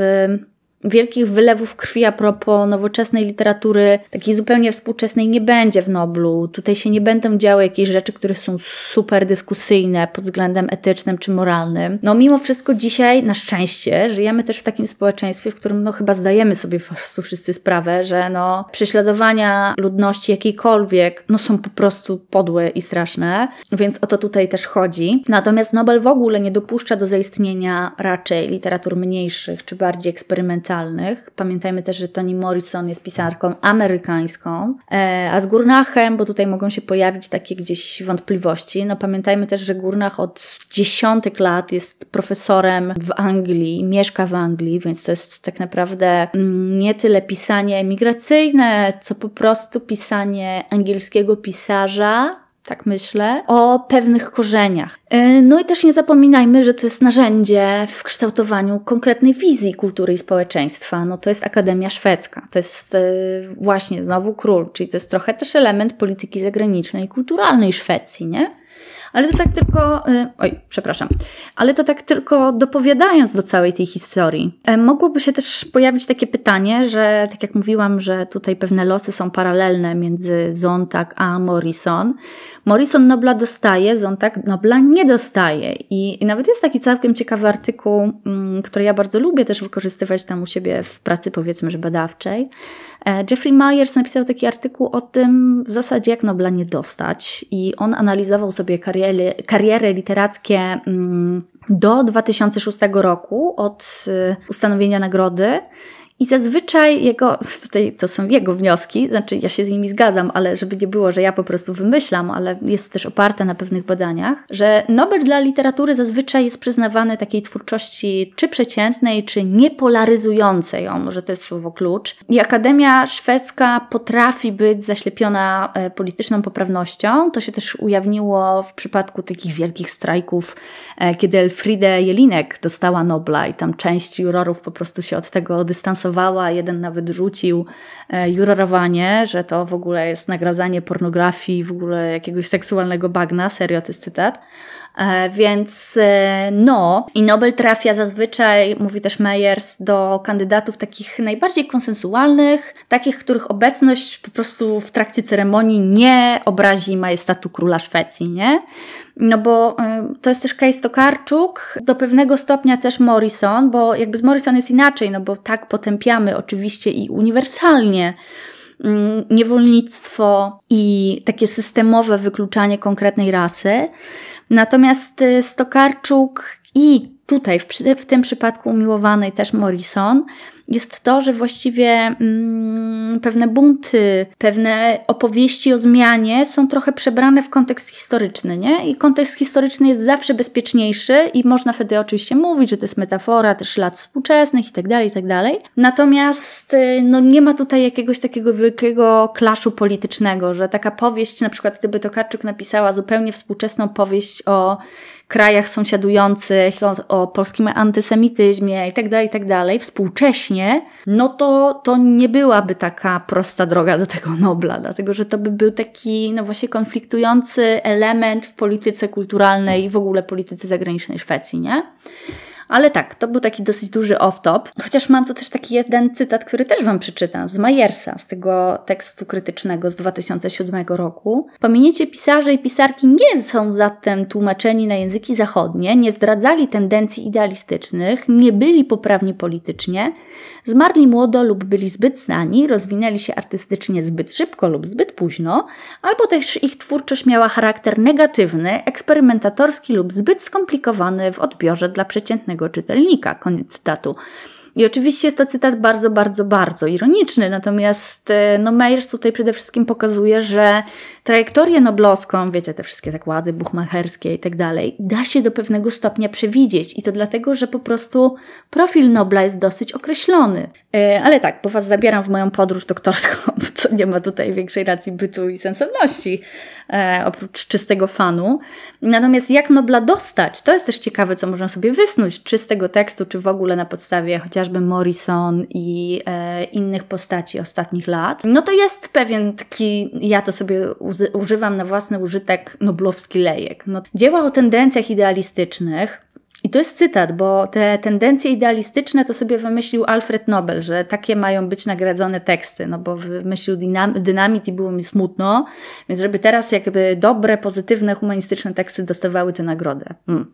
wielkich wylewów krwi a propos nowoczesnej literatury, takiej zupełnie współczesnej, nie będzie w Noblu. Tutaj się nie będą działy jakieś rzeczy, które są super dyskusyjne pod względem etycznym czy moralnym. No mimo wszystko dzisiaj, na szczęście, żyjemy też w takim społeczeństwie, w którym no chyba zdajemy sobie po prostu wszyscy sprawę, że no prześladowania ludności jakiejkolwiek, no są po prostu podłe i straszne, więc o to tutaj też chodzi. Natomiast Nobel w ogóle nie dopuszcza do zaistnienia raczej literatur mniejszych czy bardziej eksperymentalnych, Pamiętajmy też, że Toni Morrison jest pisarką amerykańską, e, a z Gurnachem, bo tutaj mogą się pojawić takie gdzieś wątpliwości, no pamiętajmy też, że Gurnach od dziesiątek lat jest profesorem w Anglii, mieszka w Anglii, więc to jest tak naprawdę mm, nie tyle pisanie emigracyjne, co po prostu pisanie angielskiego pisarza, tak myślę, o pewnych korzeniach. E, no i też nie zapominajmy, że to jest narzędzie w kształtowaniu konkretnej wizji kultury i społeczeństwa. No to jest Akademia Szwedzka, to jest e, właśnie znowu król, czyli to jest trochę też element polityki zagranicznej i kulturalnej Szwecji, nie? Ale to tak tylko, y, oj, przepraszam, ale to tak tylko dopowiadając do całej tej historii. E, mogłoby się też pojawić takie pytanie, że tak jak mówiłam, że tutaj pewne losy są paralelne między Zontag a Morrison. Morrison Nobla dostaje, Zontag Nobla nie dostaje. I, i nawet jest taki całkiem ciekawy artykuł, mm, który ja bardzo lubię też wykorzystywać tam u siebie w pracy powiedzmy, że badawczej. E, Jeffrey Myers napisał taki artykuł o tym w zasadzie jak Nobla nie dostać. I on analizował sobie kariery, kariery literackie mm, do 2006 roku od y, ustanowienia nagrody i zazwyczaj jego, tutaj to są jego wnioski, znaczy ja się z nimi zgadzam, ale żeby nie było, że ja po prostu wymyślam, ale jest też oparte na pewnych badaniach, że Nobel dla literatury zazwyczaj jest przyznawany takiej twórczości czy przeciętnej, czy niepolaryzującej, o może to jest słowo klucz. I Akademia Szwedzka potrafi być zaślepiona e, polityczną poprawnością. To się też ujawniło w przypadku takich wielkich strajków, e, kiedy Elfriede Jelinek dostała Nobla i tam część jurorów po prostu się od tego dystansowała jeden nawet rzucił e, jurorowanie, że to w ogóle jest nagradzanie pornografii, w ogóle jakiegoś seksualnego bagna, serio to jest cytat. E, więc e, no, i Nobel trafia zazwyczaj, mówi też Meyers, do kandydatów takich najbardziej konsensualnych, takich, których obecność po prostu w trakcie ceremonii nie obrazi majestatu króla Szwecji, nie? No bo y, to jest też case Tokarczuk, do pewnego stopnia też Morrison, bo jakby z Morrison jest inaczej, no bo tak potępiamy oczywiście i uniwersalnie mm, niewolnictwo i takie systemowe wykluczanie konkretnej rasy. Natomiast y, Stokarczuk i tutaj, w, w tym przypadku umiłowanej też Morrison, jest to, że właściwie mm, pewne bunty, pewne opowieści o zmianie są trochę przebrane w kontekst historyczny, nie? I kontekst historyczny jest zawsze bezpieczniejszy i można wtedy oczywiście mówić, że to jest metafora też lat współczesnych i tak dalej, i tak dalej. Natomiast y, no, nie ma tutaj jakiegoś takiego wielkiego klaszu politycznego, że taka powieść, na przykład gdyby Tokarczuk napisała zupełnie współczesną powieść o krajach sąsiadujących, o, o polskim antysemityzmie i tak dalej, i tak współcześnie, no to, to nie byłaby taka prosta droga do tego Nobla, dlatego że to by był taki, no właśnie konfliktujący element w polityce kulturalnej i w ogóle polityce zagranicznej Szwecji, nie? Ale tak, to był taki dosyć duży off-top. Chociaż mam tu też taki jeden cytat, który też Wam przeczytam, z Majersa, z tego tekstu krytycznego z 2007 roku. Pominiecie pisarze i pisarki nie są zatem tłumaczeni na języki zachodnie, nie zdradzali tendencji idealistycznych, nie byli poprawni politycznie, zmarli młodo lub byli zbyt znani, rozwinęli się artystycznie zbyt szybko lub zbyt późno, albo też ich twórczość miała charakter negatywny, eksperymentatorski lub zbyt skomplikowany w odbiorze dla przeciętnego czytelnika. Koniec cytatu. I oczywiście jest to cytat bardzo, bardzo, bardzo ironiczny, natomiast e, no, Meyers tutaj przede wszystkim pokazuje, że trajektorię noblowską, wiecie, te wszystkie zakłady buchmacherskie i tak dalej, da się do pewnego stopnia przewidzieć i to dlatego, że po prostu profil Nobla jest dosyć określony. E, ale tak, bo Was zabieram w moją podróż doktorską, co nie ma tutaj większej racji bytu i sensowności, e, oprócz czystego fanu. Natomiast jak Nobla dostać, to jest też ciekawe, co można sobie wysnuć, czy z tego tekstu, czy w ogóle na podstawie chociażby Morrison i e, innych postaci ostatnich lat. No to jest pewien taki, ja to sobie używam na własny użytek, noblowski lejek. No, dzieła o tendencjach idealistycznych, i to jest cytat, bo te tendencje idealistyczne to sobie wymyślił Alfred Nobel, że takie mają być nagradzone teksty, no bo wymyślił dynam dynamit i było mi smutno, więc żeby teraz jakby dobre, pozytywne, humanistyczne teksty dostawały tę nagrodę. Hmm.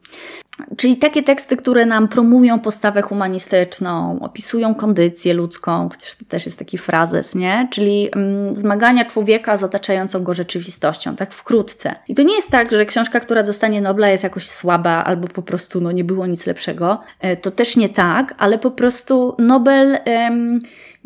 Czyli takie teksty, które nam promują postawę humanistyczną, opisują kondycję ludzką, chociaż to też jest taki frazes, nie? Czyli mm, zmagania człowieka z otaczającą go rzeczywistością, tak wkrótce. I to nie jest tak, że książka, która dostanie Nobla jest jakoś słaba albo po prostu no, nie było nic lepszego. E, to też nie tak, ale po prostu Nobel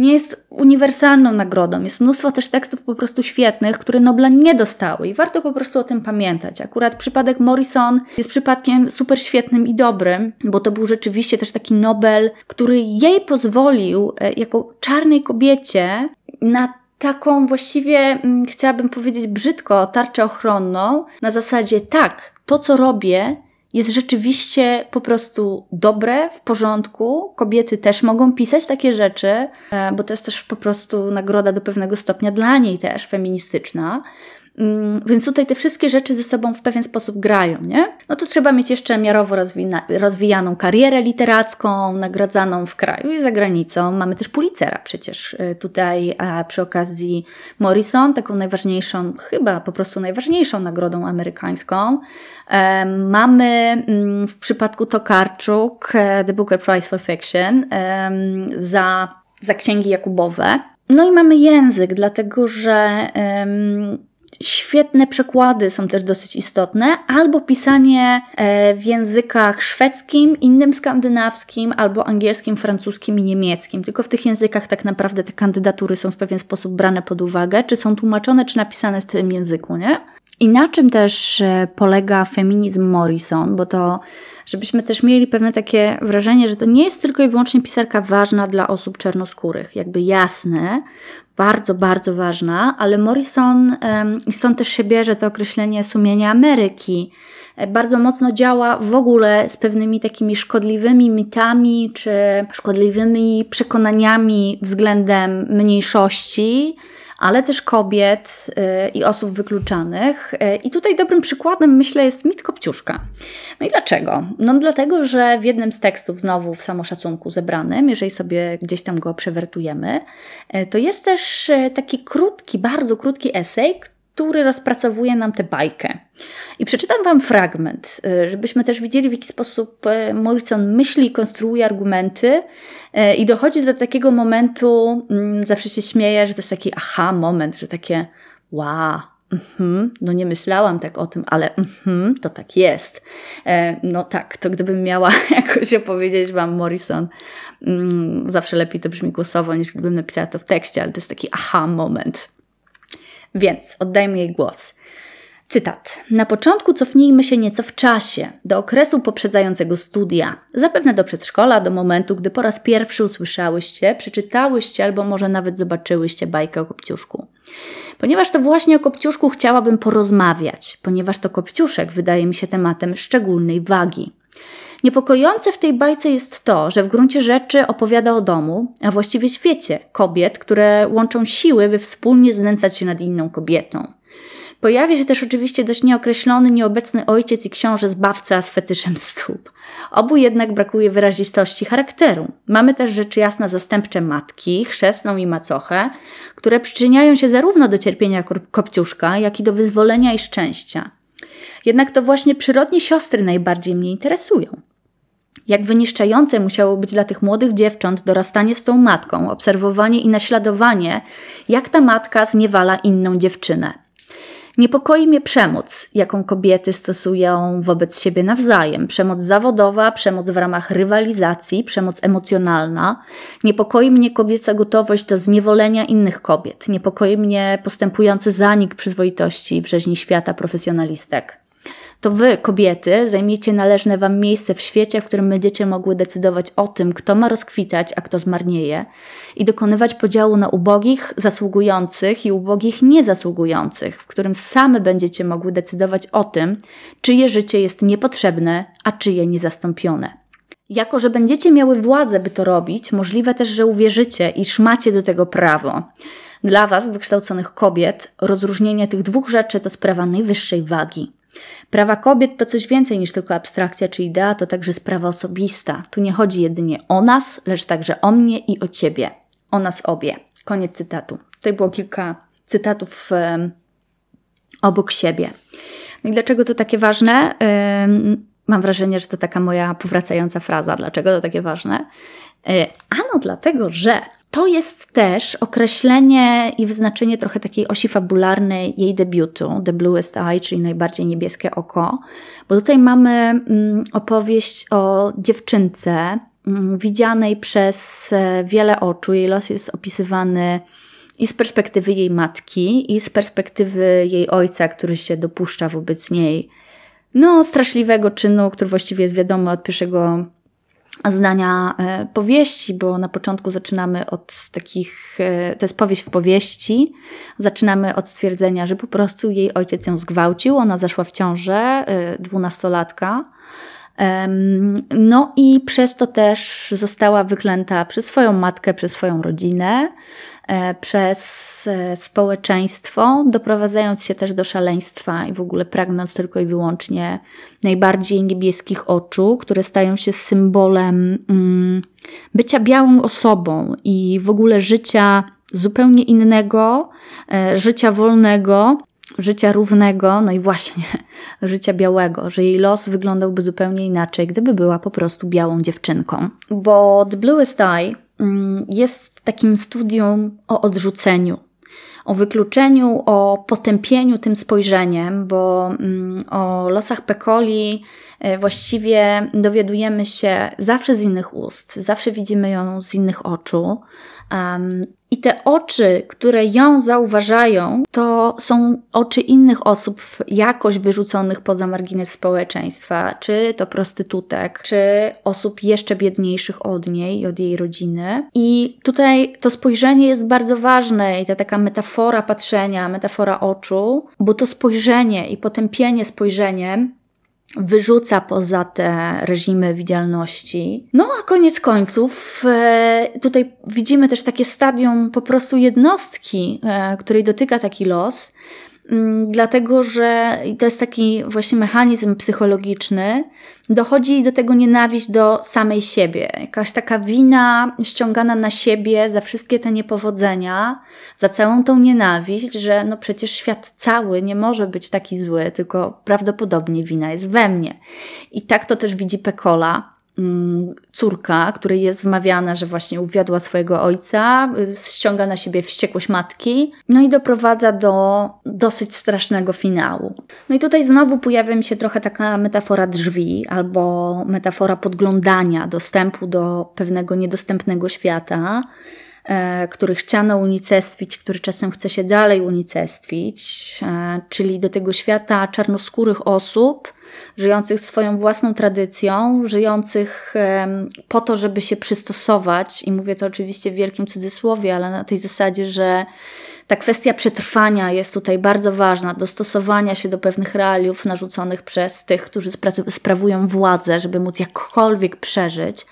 nie jest uniwersalną nagrodą. Jest mnóstwo też tekstów po prostu świetnych, które Nobla nie dostały i warto po prostu o tym pamiętać. Akurat przypadek Morrison jest przypadkiem super świetnym i dobrym, bo to był rzeczywiście też taki Nobel, który jej pozwolił e, jako czarnej kobiecie na taką właściwie, mm, chciałabym powiedzieć brzydko, tarczę ochronną na zasadzie tak, to co robię jest rzeczywiście po prostu dobre, w porządku. Kobiety też mogą pisać takie rzeczy, e, bo to jest też po prostu nagroda do pewnego stopnia dla niej też feministyczna. Mm, więc tutaj te wszystkie rzeczy ze sobą w pewien sposób grają, nie? No to trzeba mieć jeszcze miarowo rozwijaną karierę literacką, nagradzaną w kraju i za granicą. Mamy też Pulitzera przecież y, tutaj a przy okazji Morrison, taką najważniejszą, chyba po prostu najważniejszą nagrodą amerykańską. Mamy mm, w przypadku Tokarczuk e, The Booker Prize for Fiction za, za księgi Jakubowe. No i mamy język, dlatego że Świetne przekłady są też dosyć istotne, albo pisanie e, w językach szwedzkim, innym skandynawskim, albo angielskim, francuskim i niemieckim. Tylko w tych językach tak naprawdę te kandydatury są w pewien sposób brane pod uwagę, czy są tłumaczone, czy napisane w tym języku, nie? I na czym też e, polega feminizm Morrison, bo to, żebyśmy też mieli pewne takie wrażenie, że to nie jest tylko i wyłącznie pisarka ważna dla osób czarnoskórych, jakby jasne, bardzo, bardzo ważna, ale Morrison, i stąd też się bierze to określenie sumienia Ameryki, e, bardzo mocno działa w ogóle z pewnymi takimi szkodliwymi mitami czy szkodliwymi przekonaniami względem mniejszości, ale też kobiet y, i osób wykluczanych. Y, I tutaj dobrym przykładem, myślę, jest mit Kopciuszka. No i dlaczego? No dlatego, że w jednym z tekstów, znowu w samoszacunku zebranym, jeżeli sobie gdzieś tam go przewertujemy, y, to jest też taki krótki, bardzo krótki esej, który rozpracowuje nam tę bajkę. I przeczytam Wam fragment, y, żebyśmy też widzieli, w jaki sposób y, Morrison myśli konstruuje argumenty y, i dochodzi do takiego momentu, mm, zawsze się śmieję, że to jest taki aha moment, że takie wow, Mm-hmm, no nie myślałam tak o tym, ale mm-hmm, to tak jest. E, no tak, to gdybym miała jakoś opowiedzieć Wam Morrison, mm, zawsze lepiej to brzmi głosowo niż gdybym napisała to w tekście, ale to jest taki aha moment. Więc oddajmy jej głos. Cytat. Na początku cofnijmy się nieco w czasie, do okresu poprzedzającego studia, zapewne do przedszkola, do momentu, gdy po raz pierwszy usłyszałyście, przeczytałyście albo może nawet zobaczyłyście bajkę o Kopciuszku. Ponieważ to właśnie o Kopciuszku chciałabym porozmawiać, ponieważ to Kopciuszek wydaje mi się tematem szczególnej wagi. Niepokojące w tej bajce jest to, że w gruncie rzeczy opowiada o domu, a właściwie świecie kobiet, które łączą siły, by wspólnie znęcać się nad inną kobietą. Pojawia się też oczywiście dość nieokreślony, nieobecny ojciec i książę zbawca z fetyszem stóp. Obu jednak brakuje wyrazistości charakteru. Mamy też rzecz jasna zastępcze matki, chrzestną i macochę, które przyczyniają się zarówno do cierpienia Kopciuszka, jak i do wyzwolenia i szczęścia. Jednak to właśnie przyrodnie siostry najbardziej mnie interesują. Jak wyniszczające musiało być dla tych młodych dziewcząt dorastanie z tą matką, obserwowanie i naśladowanie, jak ta matka zniewala inną dziewczynę. Niepokoi mnie przemoc, jaką kobiety stosują wobec siebie nawzajem. Przemoc zawodowa, przemoc w ramach rywalizacji, przemoc emocjonalna. Niepokoi mnie kobieca gotowość do zniewolenia innych kobiet. Niepokoi mnie postępujący zanik przyzwoitości w rzeźni świata profesjonalistek to wy, kobiety, zajmiecie należne wam miejsce w świecie, w którym będziecie mogły decydować o tym, kto ma rozkwitać, a kto zmarnieje, i dokonywać podziału na ubogich, zasługujących i ubogich niezasługujących, w którym same będziecie mogły decydować o tym, czyje życie jest niepotrzebne, a czyje niezastąpione. Jako, że będziecie miały władzę, by to robić, możliwe też, że uwierzycie, iż macie do tego prawo. Dla Was, wykształconych kobiet, rozróżnienie tych dwóch rzeczy to sprawa najwyższej wagi. Prawa kobiet to coś więcej niż tylko abstrakcja czy idea, to także sprawa osobista. Tu nie chodzi jedynie o nas, lecz także o mnie i o ciebie. O nas obie. Koniec cytatu. Tutaj było kilka cytatów obok siebie. No i dlaczego to takie ważne? Mam wrażenie, że to taka moja powracająca fraza. Dlaczego to takie ważne? E, ano dlatego, że to jest też określenie i wyznaczenie trochę takiej osi fabularnej jej debiutu, The Bluest Eye, czyli najbardziej niebieskie oko, bo tutaj mamy mm, opowieść o dziewczynce mm, widzianej przez e, wiele oczu. Jej los jest opisywany i z perspektywy jej matki, i z perspektywy jej ojca, który się dopuszcza wobec niej no, straszliwego czynu, który właściwie jest wiadomy od pierwszego zdania e, powieści, bo na początku zaczynamy od takich, e, to jest powieść w powieści, zaczynamy od stwierdzenia, że po prostu jej ojciec ją zgwałcił, ona zaszła w ciążę, e, dwunastolatka, no i przez to też została wyklęta przez swoją matkę, przez swoją rodzinę, przez e, społeczeństwo, doprowadzając się też do szaleństwa i w ogóle pragnąc tylko i wyłącznie najbardziej niebieskich oczu, które stają się symbolem mm, bycia białą osobą i w ogóle życia zupełnie innego, e, życia wolnego, życia równego, no i właśnie życia białego, że jej los wyglądałby zupełnie inaczej, gdyby była po prostu białą dziewczynką. Bo The Bluest Eye mm, jest takim studium o odrzuceniu, o wykluczeniu, o potępieniu tym spojrzeniem, bo mm, o losach Pekoli e, właściwie dowiadujemy się zawsze z innych ust, zawsze widzimy ją z innych oczu. I te oczy, które ją zauważają, to są oczy innych osób jakoś wyrzuconych poza margines społeczeństwa, czy to prostytutek, czy osób jeszcze biedniejszych od niej od jej rodziny. I tutaj to spojrzenie jest bardzo ważne i ta taka metafora patrzenia, metafora oczu, bo to spojrzenie i potępienie spojrzeniem wyrzuca poza te reżimy widzialności. No a koniec końców, e, tutaj widzimy też takie stadium po prostu jednostki, e, której dotyka taki los, dlatego że to jest taki właśnie mechanizm psychologiczny, dochodzi do tego nienawiść do samej siebie. Jakaś taka wina ściągana na siebie za wszystkie te niepowodzenia, za całą tą nienawiść, że no przecież świat cały nie może być taki zły, tylko prawdopodobnie wina jest we mnie. I tak to też widzi Pekola Mm, córka, której jest wmawiana, że właśnie uwiodła swojego ojca, ściąga na siebie wściekłość matki, no i doprowadza do dosyć strasznego finału. No i tutaj znowu pojawia mi się trochę taka metafora drzwi albo metafora podglądania, dostępu do pewnego niedostępnego świata E, który chciano unicestwić, który czasem chce się dalej unicestwić, e, czyli do tego świata czarnoskórych osób, żyjących swoją własną tradycją, żyjących po to, żeby się przystosować, i mówię to oczywiście w wielkim cudzysłowie, ale na tej zasadzie, że ta kwestia przetrwania jest tutaj bardzo ważna, dostosowania się do pewnych realiów narzuconych przez tych, którzy sprawują władzę, żeby móc jakkolwiek przeżyć.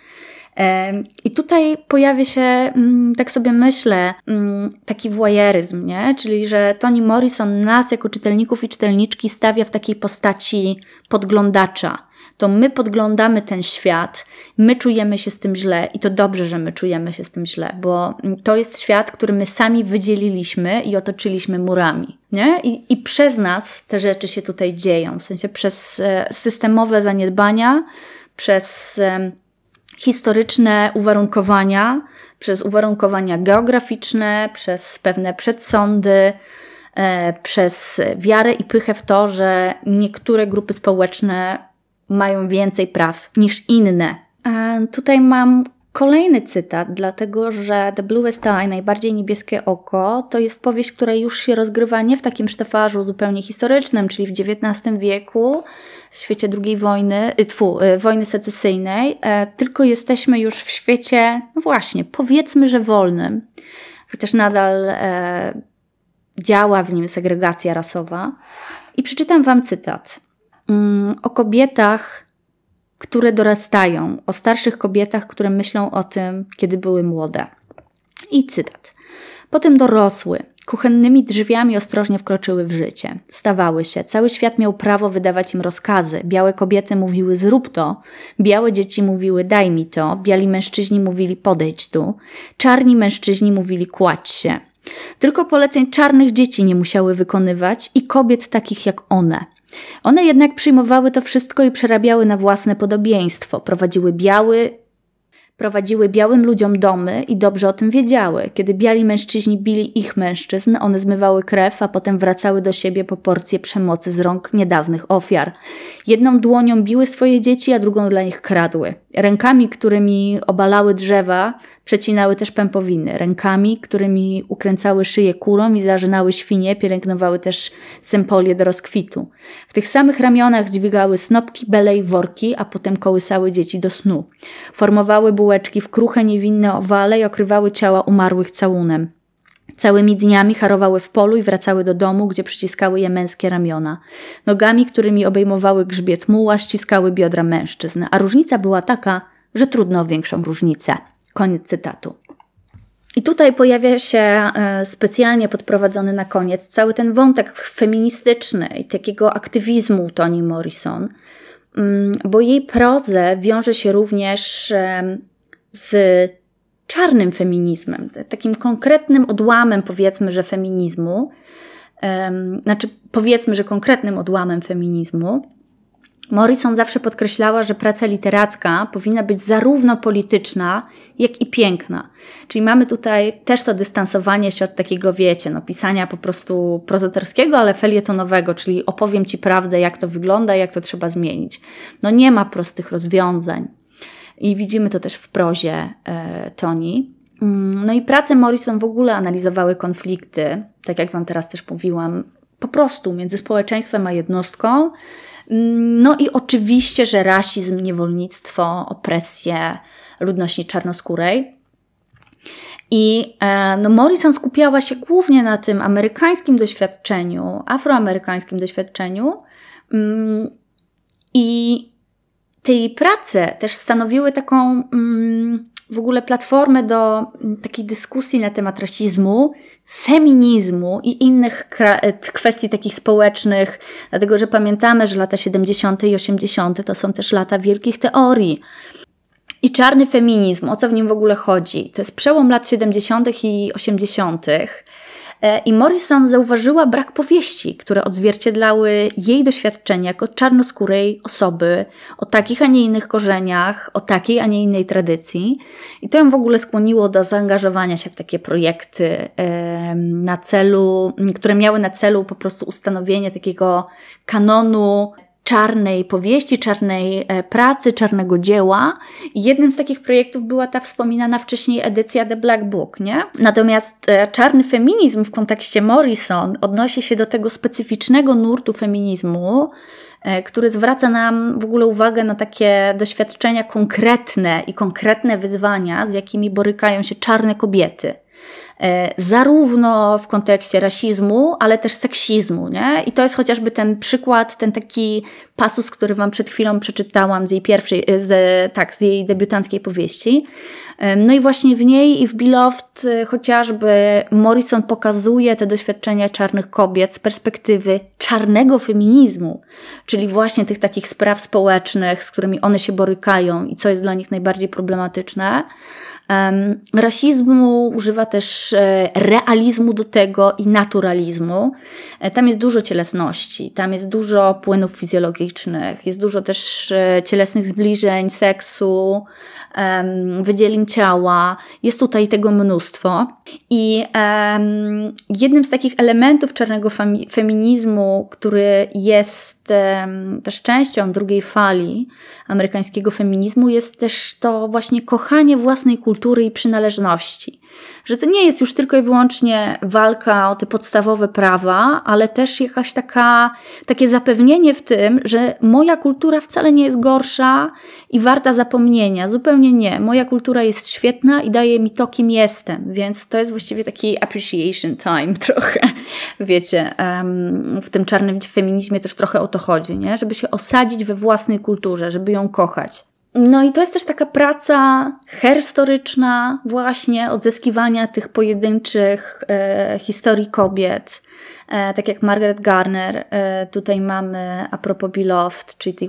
I tutaj pojawia się, mm, tak sobie myślę, mm, taki voyeuryzm, nie? czyli że Toni Morrison nas jako czytelników i czytelniczki stawia w takiej postaci podglądacza. To my podglądamy ten świat, my czujemy się z tym źle i to dobrze, że my czujemy się z tym źle, bo to jest świat, który my sami wydzieliliśmy i otoczyliśmy murami. Nie? I, I przez nas te rzeczy się tutaj dzieją, w sensie przez e, systemowe zaniedbania, przez historyczne uwarunkowania, przez uwarunkowania geograficzne, przez pewne przedsądy, e, przez wiarę i pychę w to, że niektóre grupy społeczne mają więcej praw niż inne. A tutaj mam Kolejny cytat, dlatego że The Bluest Eye, najbardziej niebieskie oko, to jest powieść, która już się rozgrywa nie w takim sztefarzu zupełnie historycznym, czyli w XIX wieku, w świecie II wojny, y, tfu, y, wojny secesyjnej, e, tylko jesteśmy już w świecie, no właśnie, powiedzmy, że wolnym, chociaż nadal e, działa w nim segregacja rasowa. I przeczytam Wam cytat. Mm, o kobietach które dorastają, o starszych kobietach, które myślą o tym, kiedy były młode. I cytat. Potem dorosły, kuchennymi drzwiami ostrożnie wkroczyły w życie. Stawały się, cały świat miał prawo wydawać im rozkazy. Białe kobiety mówiły zrób to, białe dzieci mówiły daj mi to, biali mężczyźni mówili podejdź tu, czarni mężczyźni mówili kładź się. Tylko poleceń czarnych dzieci nie musiały wykonywać i kobiet takich jak one – one jednak przyjmowały to wszystko i przerabiały na własne podobieństwo. Prowadziły biały, prowadziły białym ludziom domy i dobrze o tym wiedziały. Kiedy biali mężczyźni bili ich mężczyzn, one zmywały krew, a potem wracały do siebie po porcję przemocy z rąk niedawnych ofiar. Jedną dłonią biły swoje dzieci, a drugą dla nich kradły. Rękami, którymi obalały drzewa, Przecinały też pępowiny rękami, którymi ukręcały szyję kurom i zażynały świnie, pielęgnowały też sempolie do rozkwitu. W tych samych ramionach dźwigały snopki, bele i worki, a potem kołysały dzieci do snu. Formowały bułeczki w kruche, niewinne owale i okrywały ciała umarłych całunem. Całymi dniami harowały w polu i wracały do domu, gdzie przyciskały je męskie ramiona. Nogami, którymi obejmowały grzbiet muła, ściskały biodra mężczyzn. A różnica była taka, że trudno o większą różnicę. Koniec cytatu. I tutaj pojawia się e, specjalnie podprowadzony na koniec cały ten wątek feministyczny i takiego aktywizmu Toni Morrison, mm, bo jej prozę wiąże się również z czarnym feminizmem, takim konkretnym odłamem, powiedzmy, że feminizmu, znaczy powiedzmy, że konkretnym odłamem feminizmu. Morrison zawsze podkreślała, że praca literacka powinna być zarówno polityczna, jak i piękna. Czyli mamy tutaj też to dystansowanie się od takiego, wiecie, no, pisania po prostu prozatorskiego, ale felietonowego, czyli opowiem Ci prawdę, jak to wygląda, jak to trzeba zmienić. No nie ma prostych rozwiązań. I widzimy to też w prozie e, Toni. Mm, no i prace Morrison w ogóle analizowały konflikty, tak jak Wam teraz też mówiłam, po prostu między społeczeństwem a jednostką. Mm, no i oczywiście, że rasizm, niewolnictwo, opresję ludności czarnoskórej. I e, no, Morrison skupiała się głównie na tym amerykańskim doświadczeniu, afroamerykańskim doświadczeniu. Mm, I tej pracy też stanowiły taką mm, w ogóle platformę do mm, takiej dyskusji na temat rasizmu, feminizmu i innych e, kwestii takich społecznych, dlatego że pamiętamy, że lata 70. i 80. to są też lata wielkich teorii. I czarny feminizm, o co w nim w ogóle chodzi? To jest przełom lat 70. i 80. E, I Morrison zauważyła brak powieści, które odzwierciedlały jej doświadczenia jako czarnoskórej osoby o takich, a nie innych korzeniach, o takiej, a nie innej tradycji. I to ją w ogóle skłoniło do zaangażowania się w takie projekty na celu, które miały na celu po prostu ustanowienie takiego kanonu czarnej powieści, czarnej e, pracy, czarnego dzieła. Jednym z takich projektów była ta wspominana wcześniej edycja The Black Book, nie? Natomiast e, czarny feminizm w kontekście Morrison odnosi się do tego specyficznego nurtu feminizmu, e, który zwraca nam w ogóle uwagę na takie doświadczenia konkretne i konkretne wyzwania, z jakimi borykają się czarne kobiety. E, zarówno w kontekście rasizmu, ale też seksizmu. Nie? I to jest chociażby ten przykład, ten taki pasus, który Wam przed chwilą przeczytałam z jej pierwszej, e, z, tak, z jej debiutanckiej powieści. E, no i właśnie w niej i w Beloved chociażby Morrison pokazuje te doświadczenia czarnych kobiet z perspektywy czarnego feminizmu, czyli właśnie tych takich spraw społecznych, z którymi one się borykają i co jest dla nich najbardziej problematyczne. Rasizmu używa też e, realizmu do tego i naturalizmu. E, tam jest dużo cielesności, tam jest dużo płynów fizjologicznych, jest dużo też e, cielesnych zbliżeń, seksu, wydzielin ciała. Jest tutaj tego mnóstwo. I jednym z takich elementów czarnego feminizmu, który jest też częścią drugiej fali amerykańskiego feminizmu, jest też to właśnie kochanie własnej kultury i przynależności że to nie jest już tylko i wyłącznie walka o te podstawowe prawa, ale też jakaś taka, takie zapewnienie w tym, że moja kultura wcale nie jest gorsza i warta zapomnienia. Zupełnie nie. Moja kultura jest świetna i daje mi to, kim jestem, więc to jest właściwie taki appreciation time trochę. Wiecie, w tym czarnym feminizmie też trochę o to chodzi, nie? żeby się osadzić we własnej kulturze, żeby ją kochać. No i to jest też taka praca herstoryczna, właśnie odzyskiwania tych pojedynczych e, historii kobiet, tak jak Margaret Garner, e, tutaj mamy a propos Beloved, czyli tej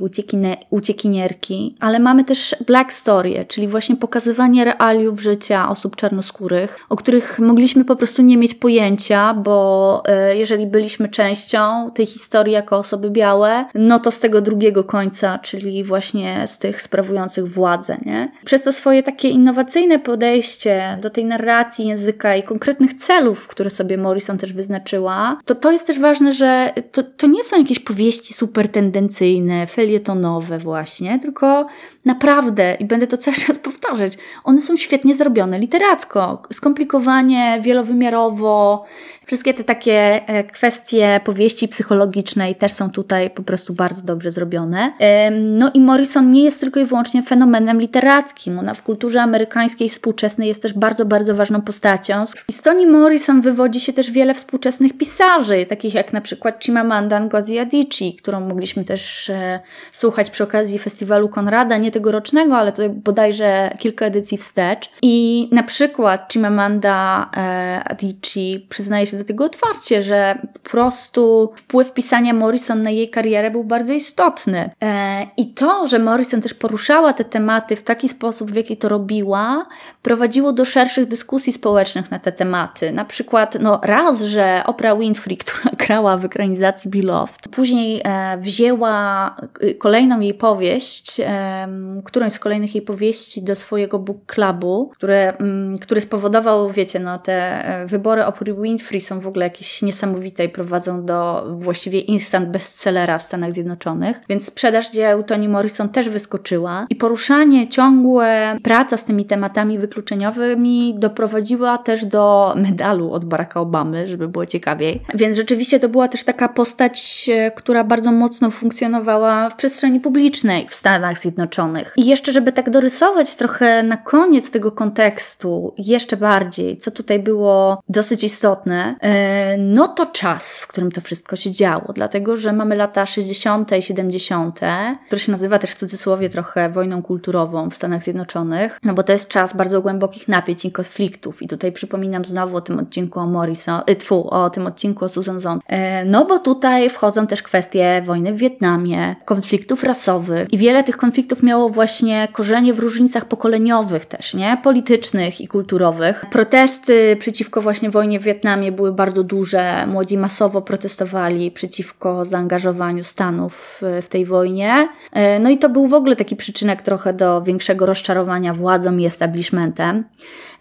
uciekinierki, ale mamy też Black Story, czyli właśnie pokazywanie realiów życia osób czarnoskórych, o których mogliśmy po prostu nie mieć pojęcia, bo e, jeżeli byliśmy częścią tej historii jako osoby białe, no to z tego drugiego końca, czyli właśnie z tych sprawujących władzę, nie? Przez to swoje takie innowacyjne podejście do tej narracji języka i konkretnych celów, które sobie Morrison też wyznaczyła, to to jest też ważne, że to, to nie są jakieś powieści super tendencyjne, felietonowe właśnie, tylko naprawdę, i będę to cały czas powtarzać, one są świetnie zrobione literacko, skomplikowanie, wielowymiarowo, wszystkie te takie e, kwestie powieści psychologicznej też są tutaj po prostu bardzo dobrze zrobione. No i Morrison nie jest tylko i wyłącznie fenomenem literackim. Ona w kulturze amerykańskiej współczesnej jest też bardzo, bardzo ważną postacią. Z historii Morrison wywodzi się też wiele współczesnych pisarzy, takich jak na przykład Chimamanda Ngozi Adichie, którą mogliśmy też e, słuchać przy okazji festiwalu Konrada, nie tegorocznego, ale to bodajże kilka edycji wstecz. I na przykład Chimamanda e, Adichie przyznaje się do tego otwarcie, że po prostu wpływ pisania Morrison na jej karierę był bardzo istotny. E, I to, że Morrison też poruszała te tematy w taki sposób, w jaki to robiła, prowadziło do szerszych dyskusji społecznych na te tematy. Na przykład, no raz, że Oprah Winfrey, która grała w ekranizacji Beloved, później e, wzięła e, kolejną jej powieść, którąś z kolejnych jej powieści do swojego book clubu, które, który spowodował, wiecie, no te e, wybory Oprah Winfrey są w ogóle jakieś niesamowite i prowadzą do właściwie instant bestsellera w Stanach Zjednoczonych, więc sprzedaż dzieł Toni Morrison też wyskoczyła i poruszanie ciągłe, praca z tymi tematami wykluczeniowymi doprowadziła też do medalu od Baracka Obamy, żeby było ciekawiej. Więc rzeczywiście to była też taka postać, e, która bardzo mocno funkcjonowała w przestrzeni publicznej w Stanach Zjednoczonych. I jeszcze, żeby tak dorysować trochę na koniec tego kontekstu, jeszcze bardziej, co tutaj było dosyć istotne, E, no to czas, w którym to wszystko się działo, dlatego że mamy lata 60. i 70., które się nazywa też w cudzysłowie trochę wojną kulturową w Stanach Zjednoczonych, no bo to jest czas bardzo głębokich napięć i konfliktów. I tutaj przypominam znowu o tym odcinku o Morrison, y, tfu, o tym odcinku o Susan Zon. E, no bo tutaj wchodzą też kwestie wojny w Wietnamie, konfliktów rasowych i wiele tych konfliktów miało właśnie korzenie w różnicach pokoleniowych też, nie? Politycznych i kulturowych. Protesty przeciwko właśnie wojnie w Wietnamie były bardzo duże. Młodzi masowo protestowali przeciwko zaangażowaniu Stanów w tej wojnie. E, no i to był w ogóle taki przyczynek trochę do większego rozczarowania władzą i establishmentem.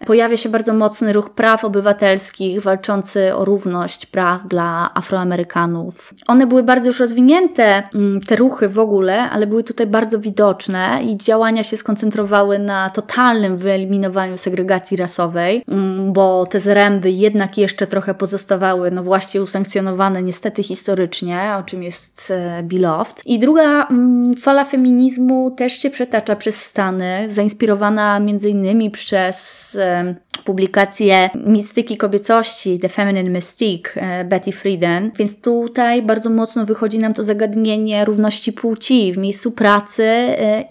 Pojawia się bardzo mocny ruch praw obywatelskich walczący o równość praw dla Afroamerykanów. One były bardzo już rozwinięte, mm, te ruchy w ogóle, ale były tutaj bardzo widoczne i działania się skoncentrowały na totalnym wyeliminowaniu segregacji rasowej, mm, bo te zręby jednak jeszcze trochę pozostawały, no właśnie usankcjonowane niestety historycznie, o czym jest e, Beloved. I druga mm, fala feminizmu też się przetacza przez Stany, zainspirowana między innymi przez e, publikację Mistyki Kobiecości, The Feminine Mystique e, Betty Friedan, więc tutaj bardzo mocno wychodzi nam to zagadnienie równości płci w miejscu pracy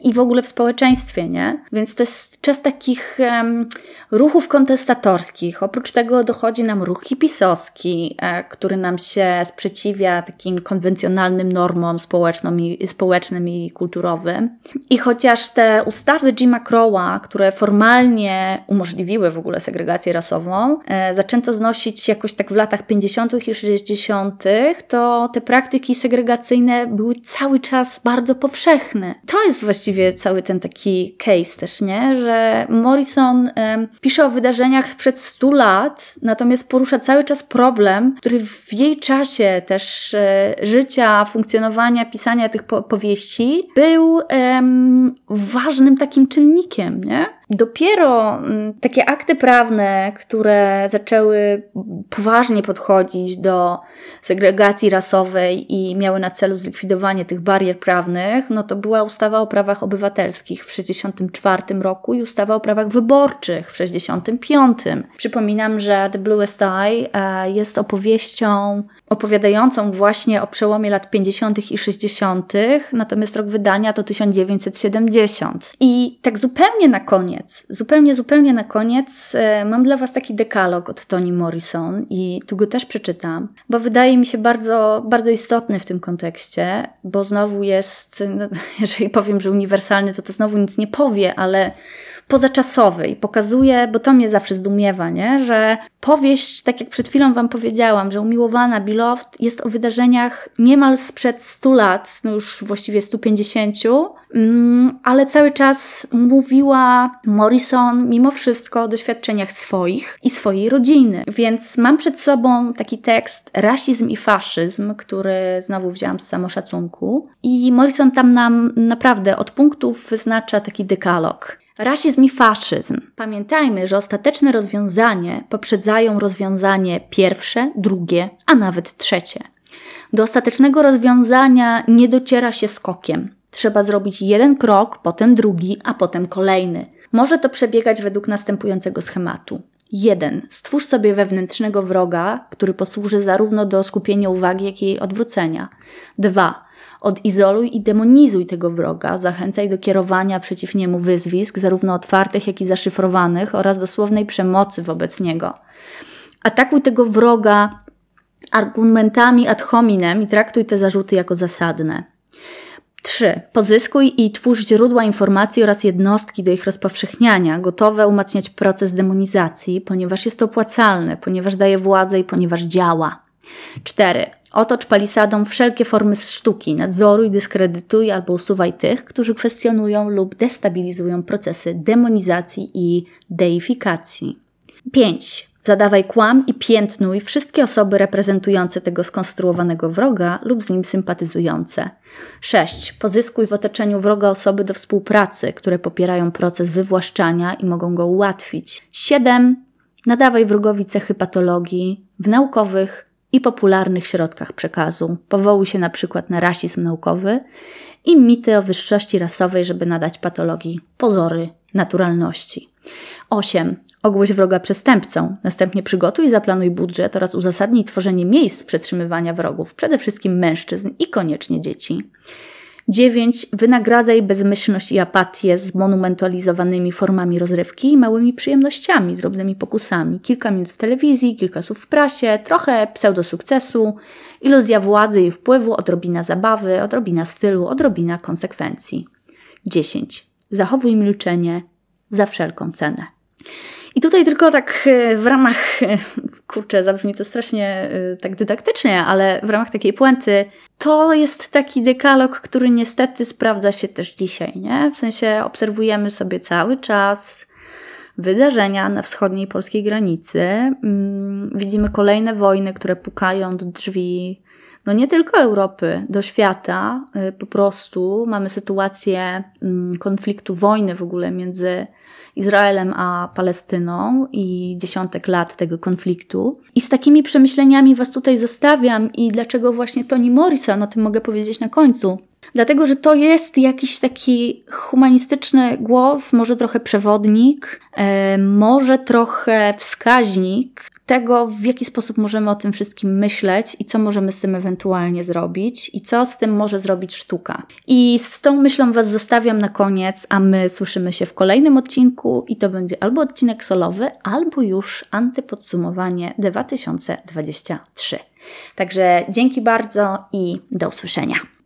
i w ogóle w społeczeństwie, nie? Więc to jest czas takich um, ruchów kontestatorskich. Oprócz tego dochodzi nam ruch hipisowski, e, który nam się sprzeciwia takim konwencjonalnym normom społecznym i, społecznym i kulturowym. I chociaż te ustawy Jima Crowa, które formalnie w ogóle segregację rasową, e, zaczęto znosić jakoś tak w latach 50. i 60., to te praktyki segregacyjne były cały czas bardzo powszechne. To jest właściwie cały ten taki case też, nie? Że Morrison pisze o wydarzeniach sprzed 100 lat, natomiast porusza cały czas problem, który w jej czasie też e, życia, funkcjonowania, pisania tych po powieści był ważnym takim czynnikiem, nie? Dopiero mm, takie akty prawne, które zaczęły poważnie podchodzić do segregacji rasowej i miały na celu zlikwidowanie tych barier prawnych, no to była ustawa o prawach obywatelskich w 1964 roku i ustawa o prawach wyborczych w 1965. Przypominam, że The Bluest Eye jest opowieścią opowiadającą właśnie o przełomie lat 50. i 60., natomiast rok wydania to 1970. I tak zupełnie na koniec, zupełnie, zupełnie na koniec e, mam dla Was taki dekalog od Toni Morrison i tu go też przeczytam, bo wydaje mi się bardzo, bardzo istotny w tym kontekście, bo znowu jest, no, jeżeli powiem, że uniwersalny, to to znowu nic nie powie, ale pozaczasowy i pokazuje, bo to mnie zawsze zdumiewa, nie? że powieść, tak jak przed chwilą Wam powiedziałam, że Umiłowana, Beloved jest o wydarzeniach niemal sprzed 100 lat, no już właściwie 150, mm, ale cały czas mówiła Morrison mimo wszystko o doświadczeniach swoich i swojej rodziny. Więc mam przed sobą taki tekst Rasizm i faszyzm, który znowu wzięłam z samoszacunku i Morrison tam nam naprawdę od punktów wyznacza taki dekalog. Rasizm i faszyzm. Pamiętajmy, że ostateczne rozwiązanie poprzedzają rozwiązanie pierwsze, drugie, a nawet trzecie. Do ostatecznego rozwiązania nie dociera się skokiem. Trzeba zrobić jeden krok, potem drugi, a potem kolejny. Może to przebiegać według następującego schematu. 1. Stwórz sobie wewnętrznego wroga, który posłuży zarówno do skupienia uwagi, jak i jej odwrócenia. 2. Odizoluj i demonizuj tego wroga, zachęcaj do kierowania przeciw niemu wyzwisk, zarówno otwartych, jak i zaszyfrowanych, oraz dosłownej przemocy wobec niego. Atakuj tego wroga argumentami ad hominem i traktuj te zarzuty jako zasadne. 3. Pozyskuj i twórz źródła informacji oraz jednostki do ich rozpowszechniania, gotowe umacniać proces demonizacji, ponieważ jest to opłacalne, ponieważ daje władzę i ponieważ działa. 4. Otocz palisadą wszelkie formy sztuki, nadzoruj, dyskredytuj albo usuwaj tych, którzy kwestionują lub destabilizują procesy demonizacji i deifikacji. 5. Zadawaj kłam i piętnuj wszystkie osoby reprezentujące tego skonstruowanego wroga lub z nim sympatyzujące. 6. Pozyskuj w otoczeniu wroga osoby do współpracy, które popierają proces wywłaszczania i mogą go ułatwić. 7. Nadawaj wrogowi cechy patologii w naukowych, i popularnych środkach przekazu. Powołuj się na przykład na rasizm naukowy i mity o wyższości rasowej, żeby nadać patologii pozory naturalności. 8. Ogłoś wroga przestępcą. Następnie przygotuj i zaplanuj budżet oraz uzasadnij tworzenie miejsc przetrzymywania wrogów, przede wszystkim mężczyzn i koniecznie dzieci. 9. Wynagradzaj bezmyślność i apatię z monumentalizowanymi formami rozrywki i małymi przyjemnościami, drobnymi pokusami. Kilka minut w telewizji, kilka słów w prasie, trochę pseudosukcesu, iluzja władzy i wpływu, odrobina zabawy, odrobina stylu, odrobina konsekwencji. 10. Zachowuj milczenie za wszelką cenę. I tutaj tylko tak e, w ramach, e, kurczę, zabrzmi to strasznie e, tak dydaktycznie, ale w ramach takiej puenty, to jest taki dekalog, który niestety sprawdza się też dzisiaj, nie? W sensie obserwujemy sobie cały czas wydarzenia na wschodniej polskiej granicy. Mm, widzimy kolejne wojny, które pukają do drzwi no nie tylko Europy, do świata. Po prostu mamy sytuację mm, konfliktu, wojny w ogóle między Izraelem a Palestyną i dziesiątek lat tego konfliktu. I z takimi przemyśleniami Was tutaj zostawiam i dlaczego właśnie Toni Morrison, o tym mogę powiedzieć na końcu. Dlatego, że to jest jakiś taki humanistyczny głos, może trochę przewodnik, e, może trochę wskaźnik tego, w jaki sposób możemy o tym wszystkim myśleć i co możemy z tym ewentualnie zrobić i co z tym może zrobić sztuka. I z tą myślą Was zostawiam na koniec, a my słyszymy się w kolejnym odcinku i to będzie albo odcinek solowy, albo już antypodsumowanie 2023. Także dzięki bardzo i do usłyszenia.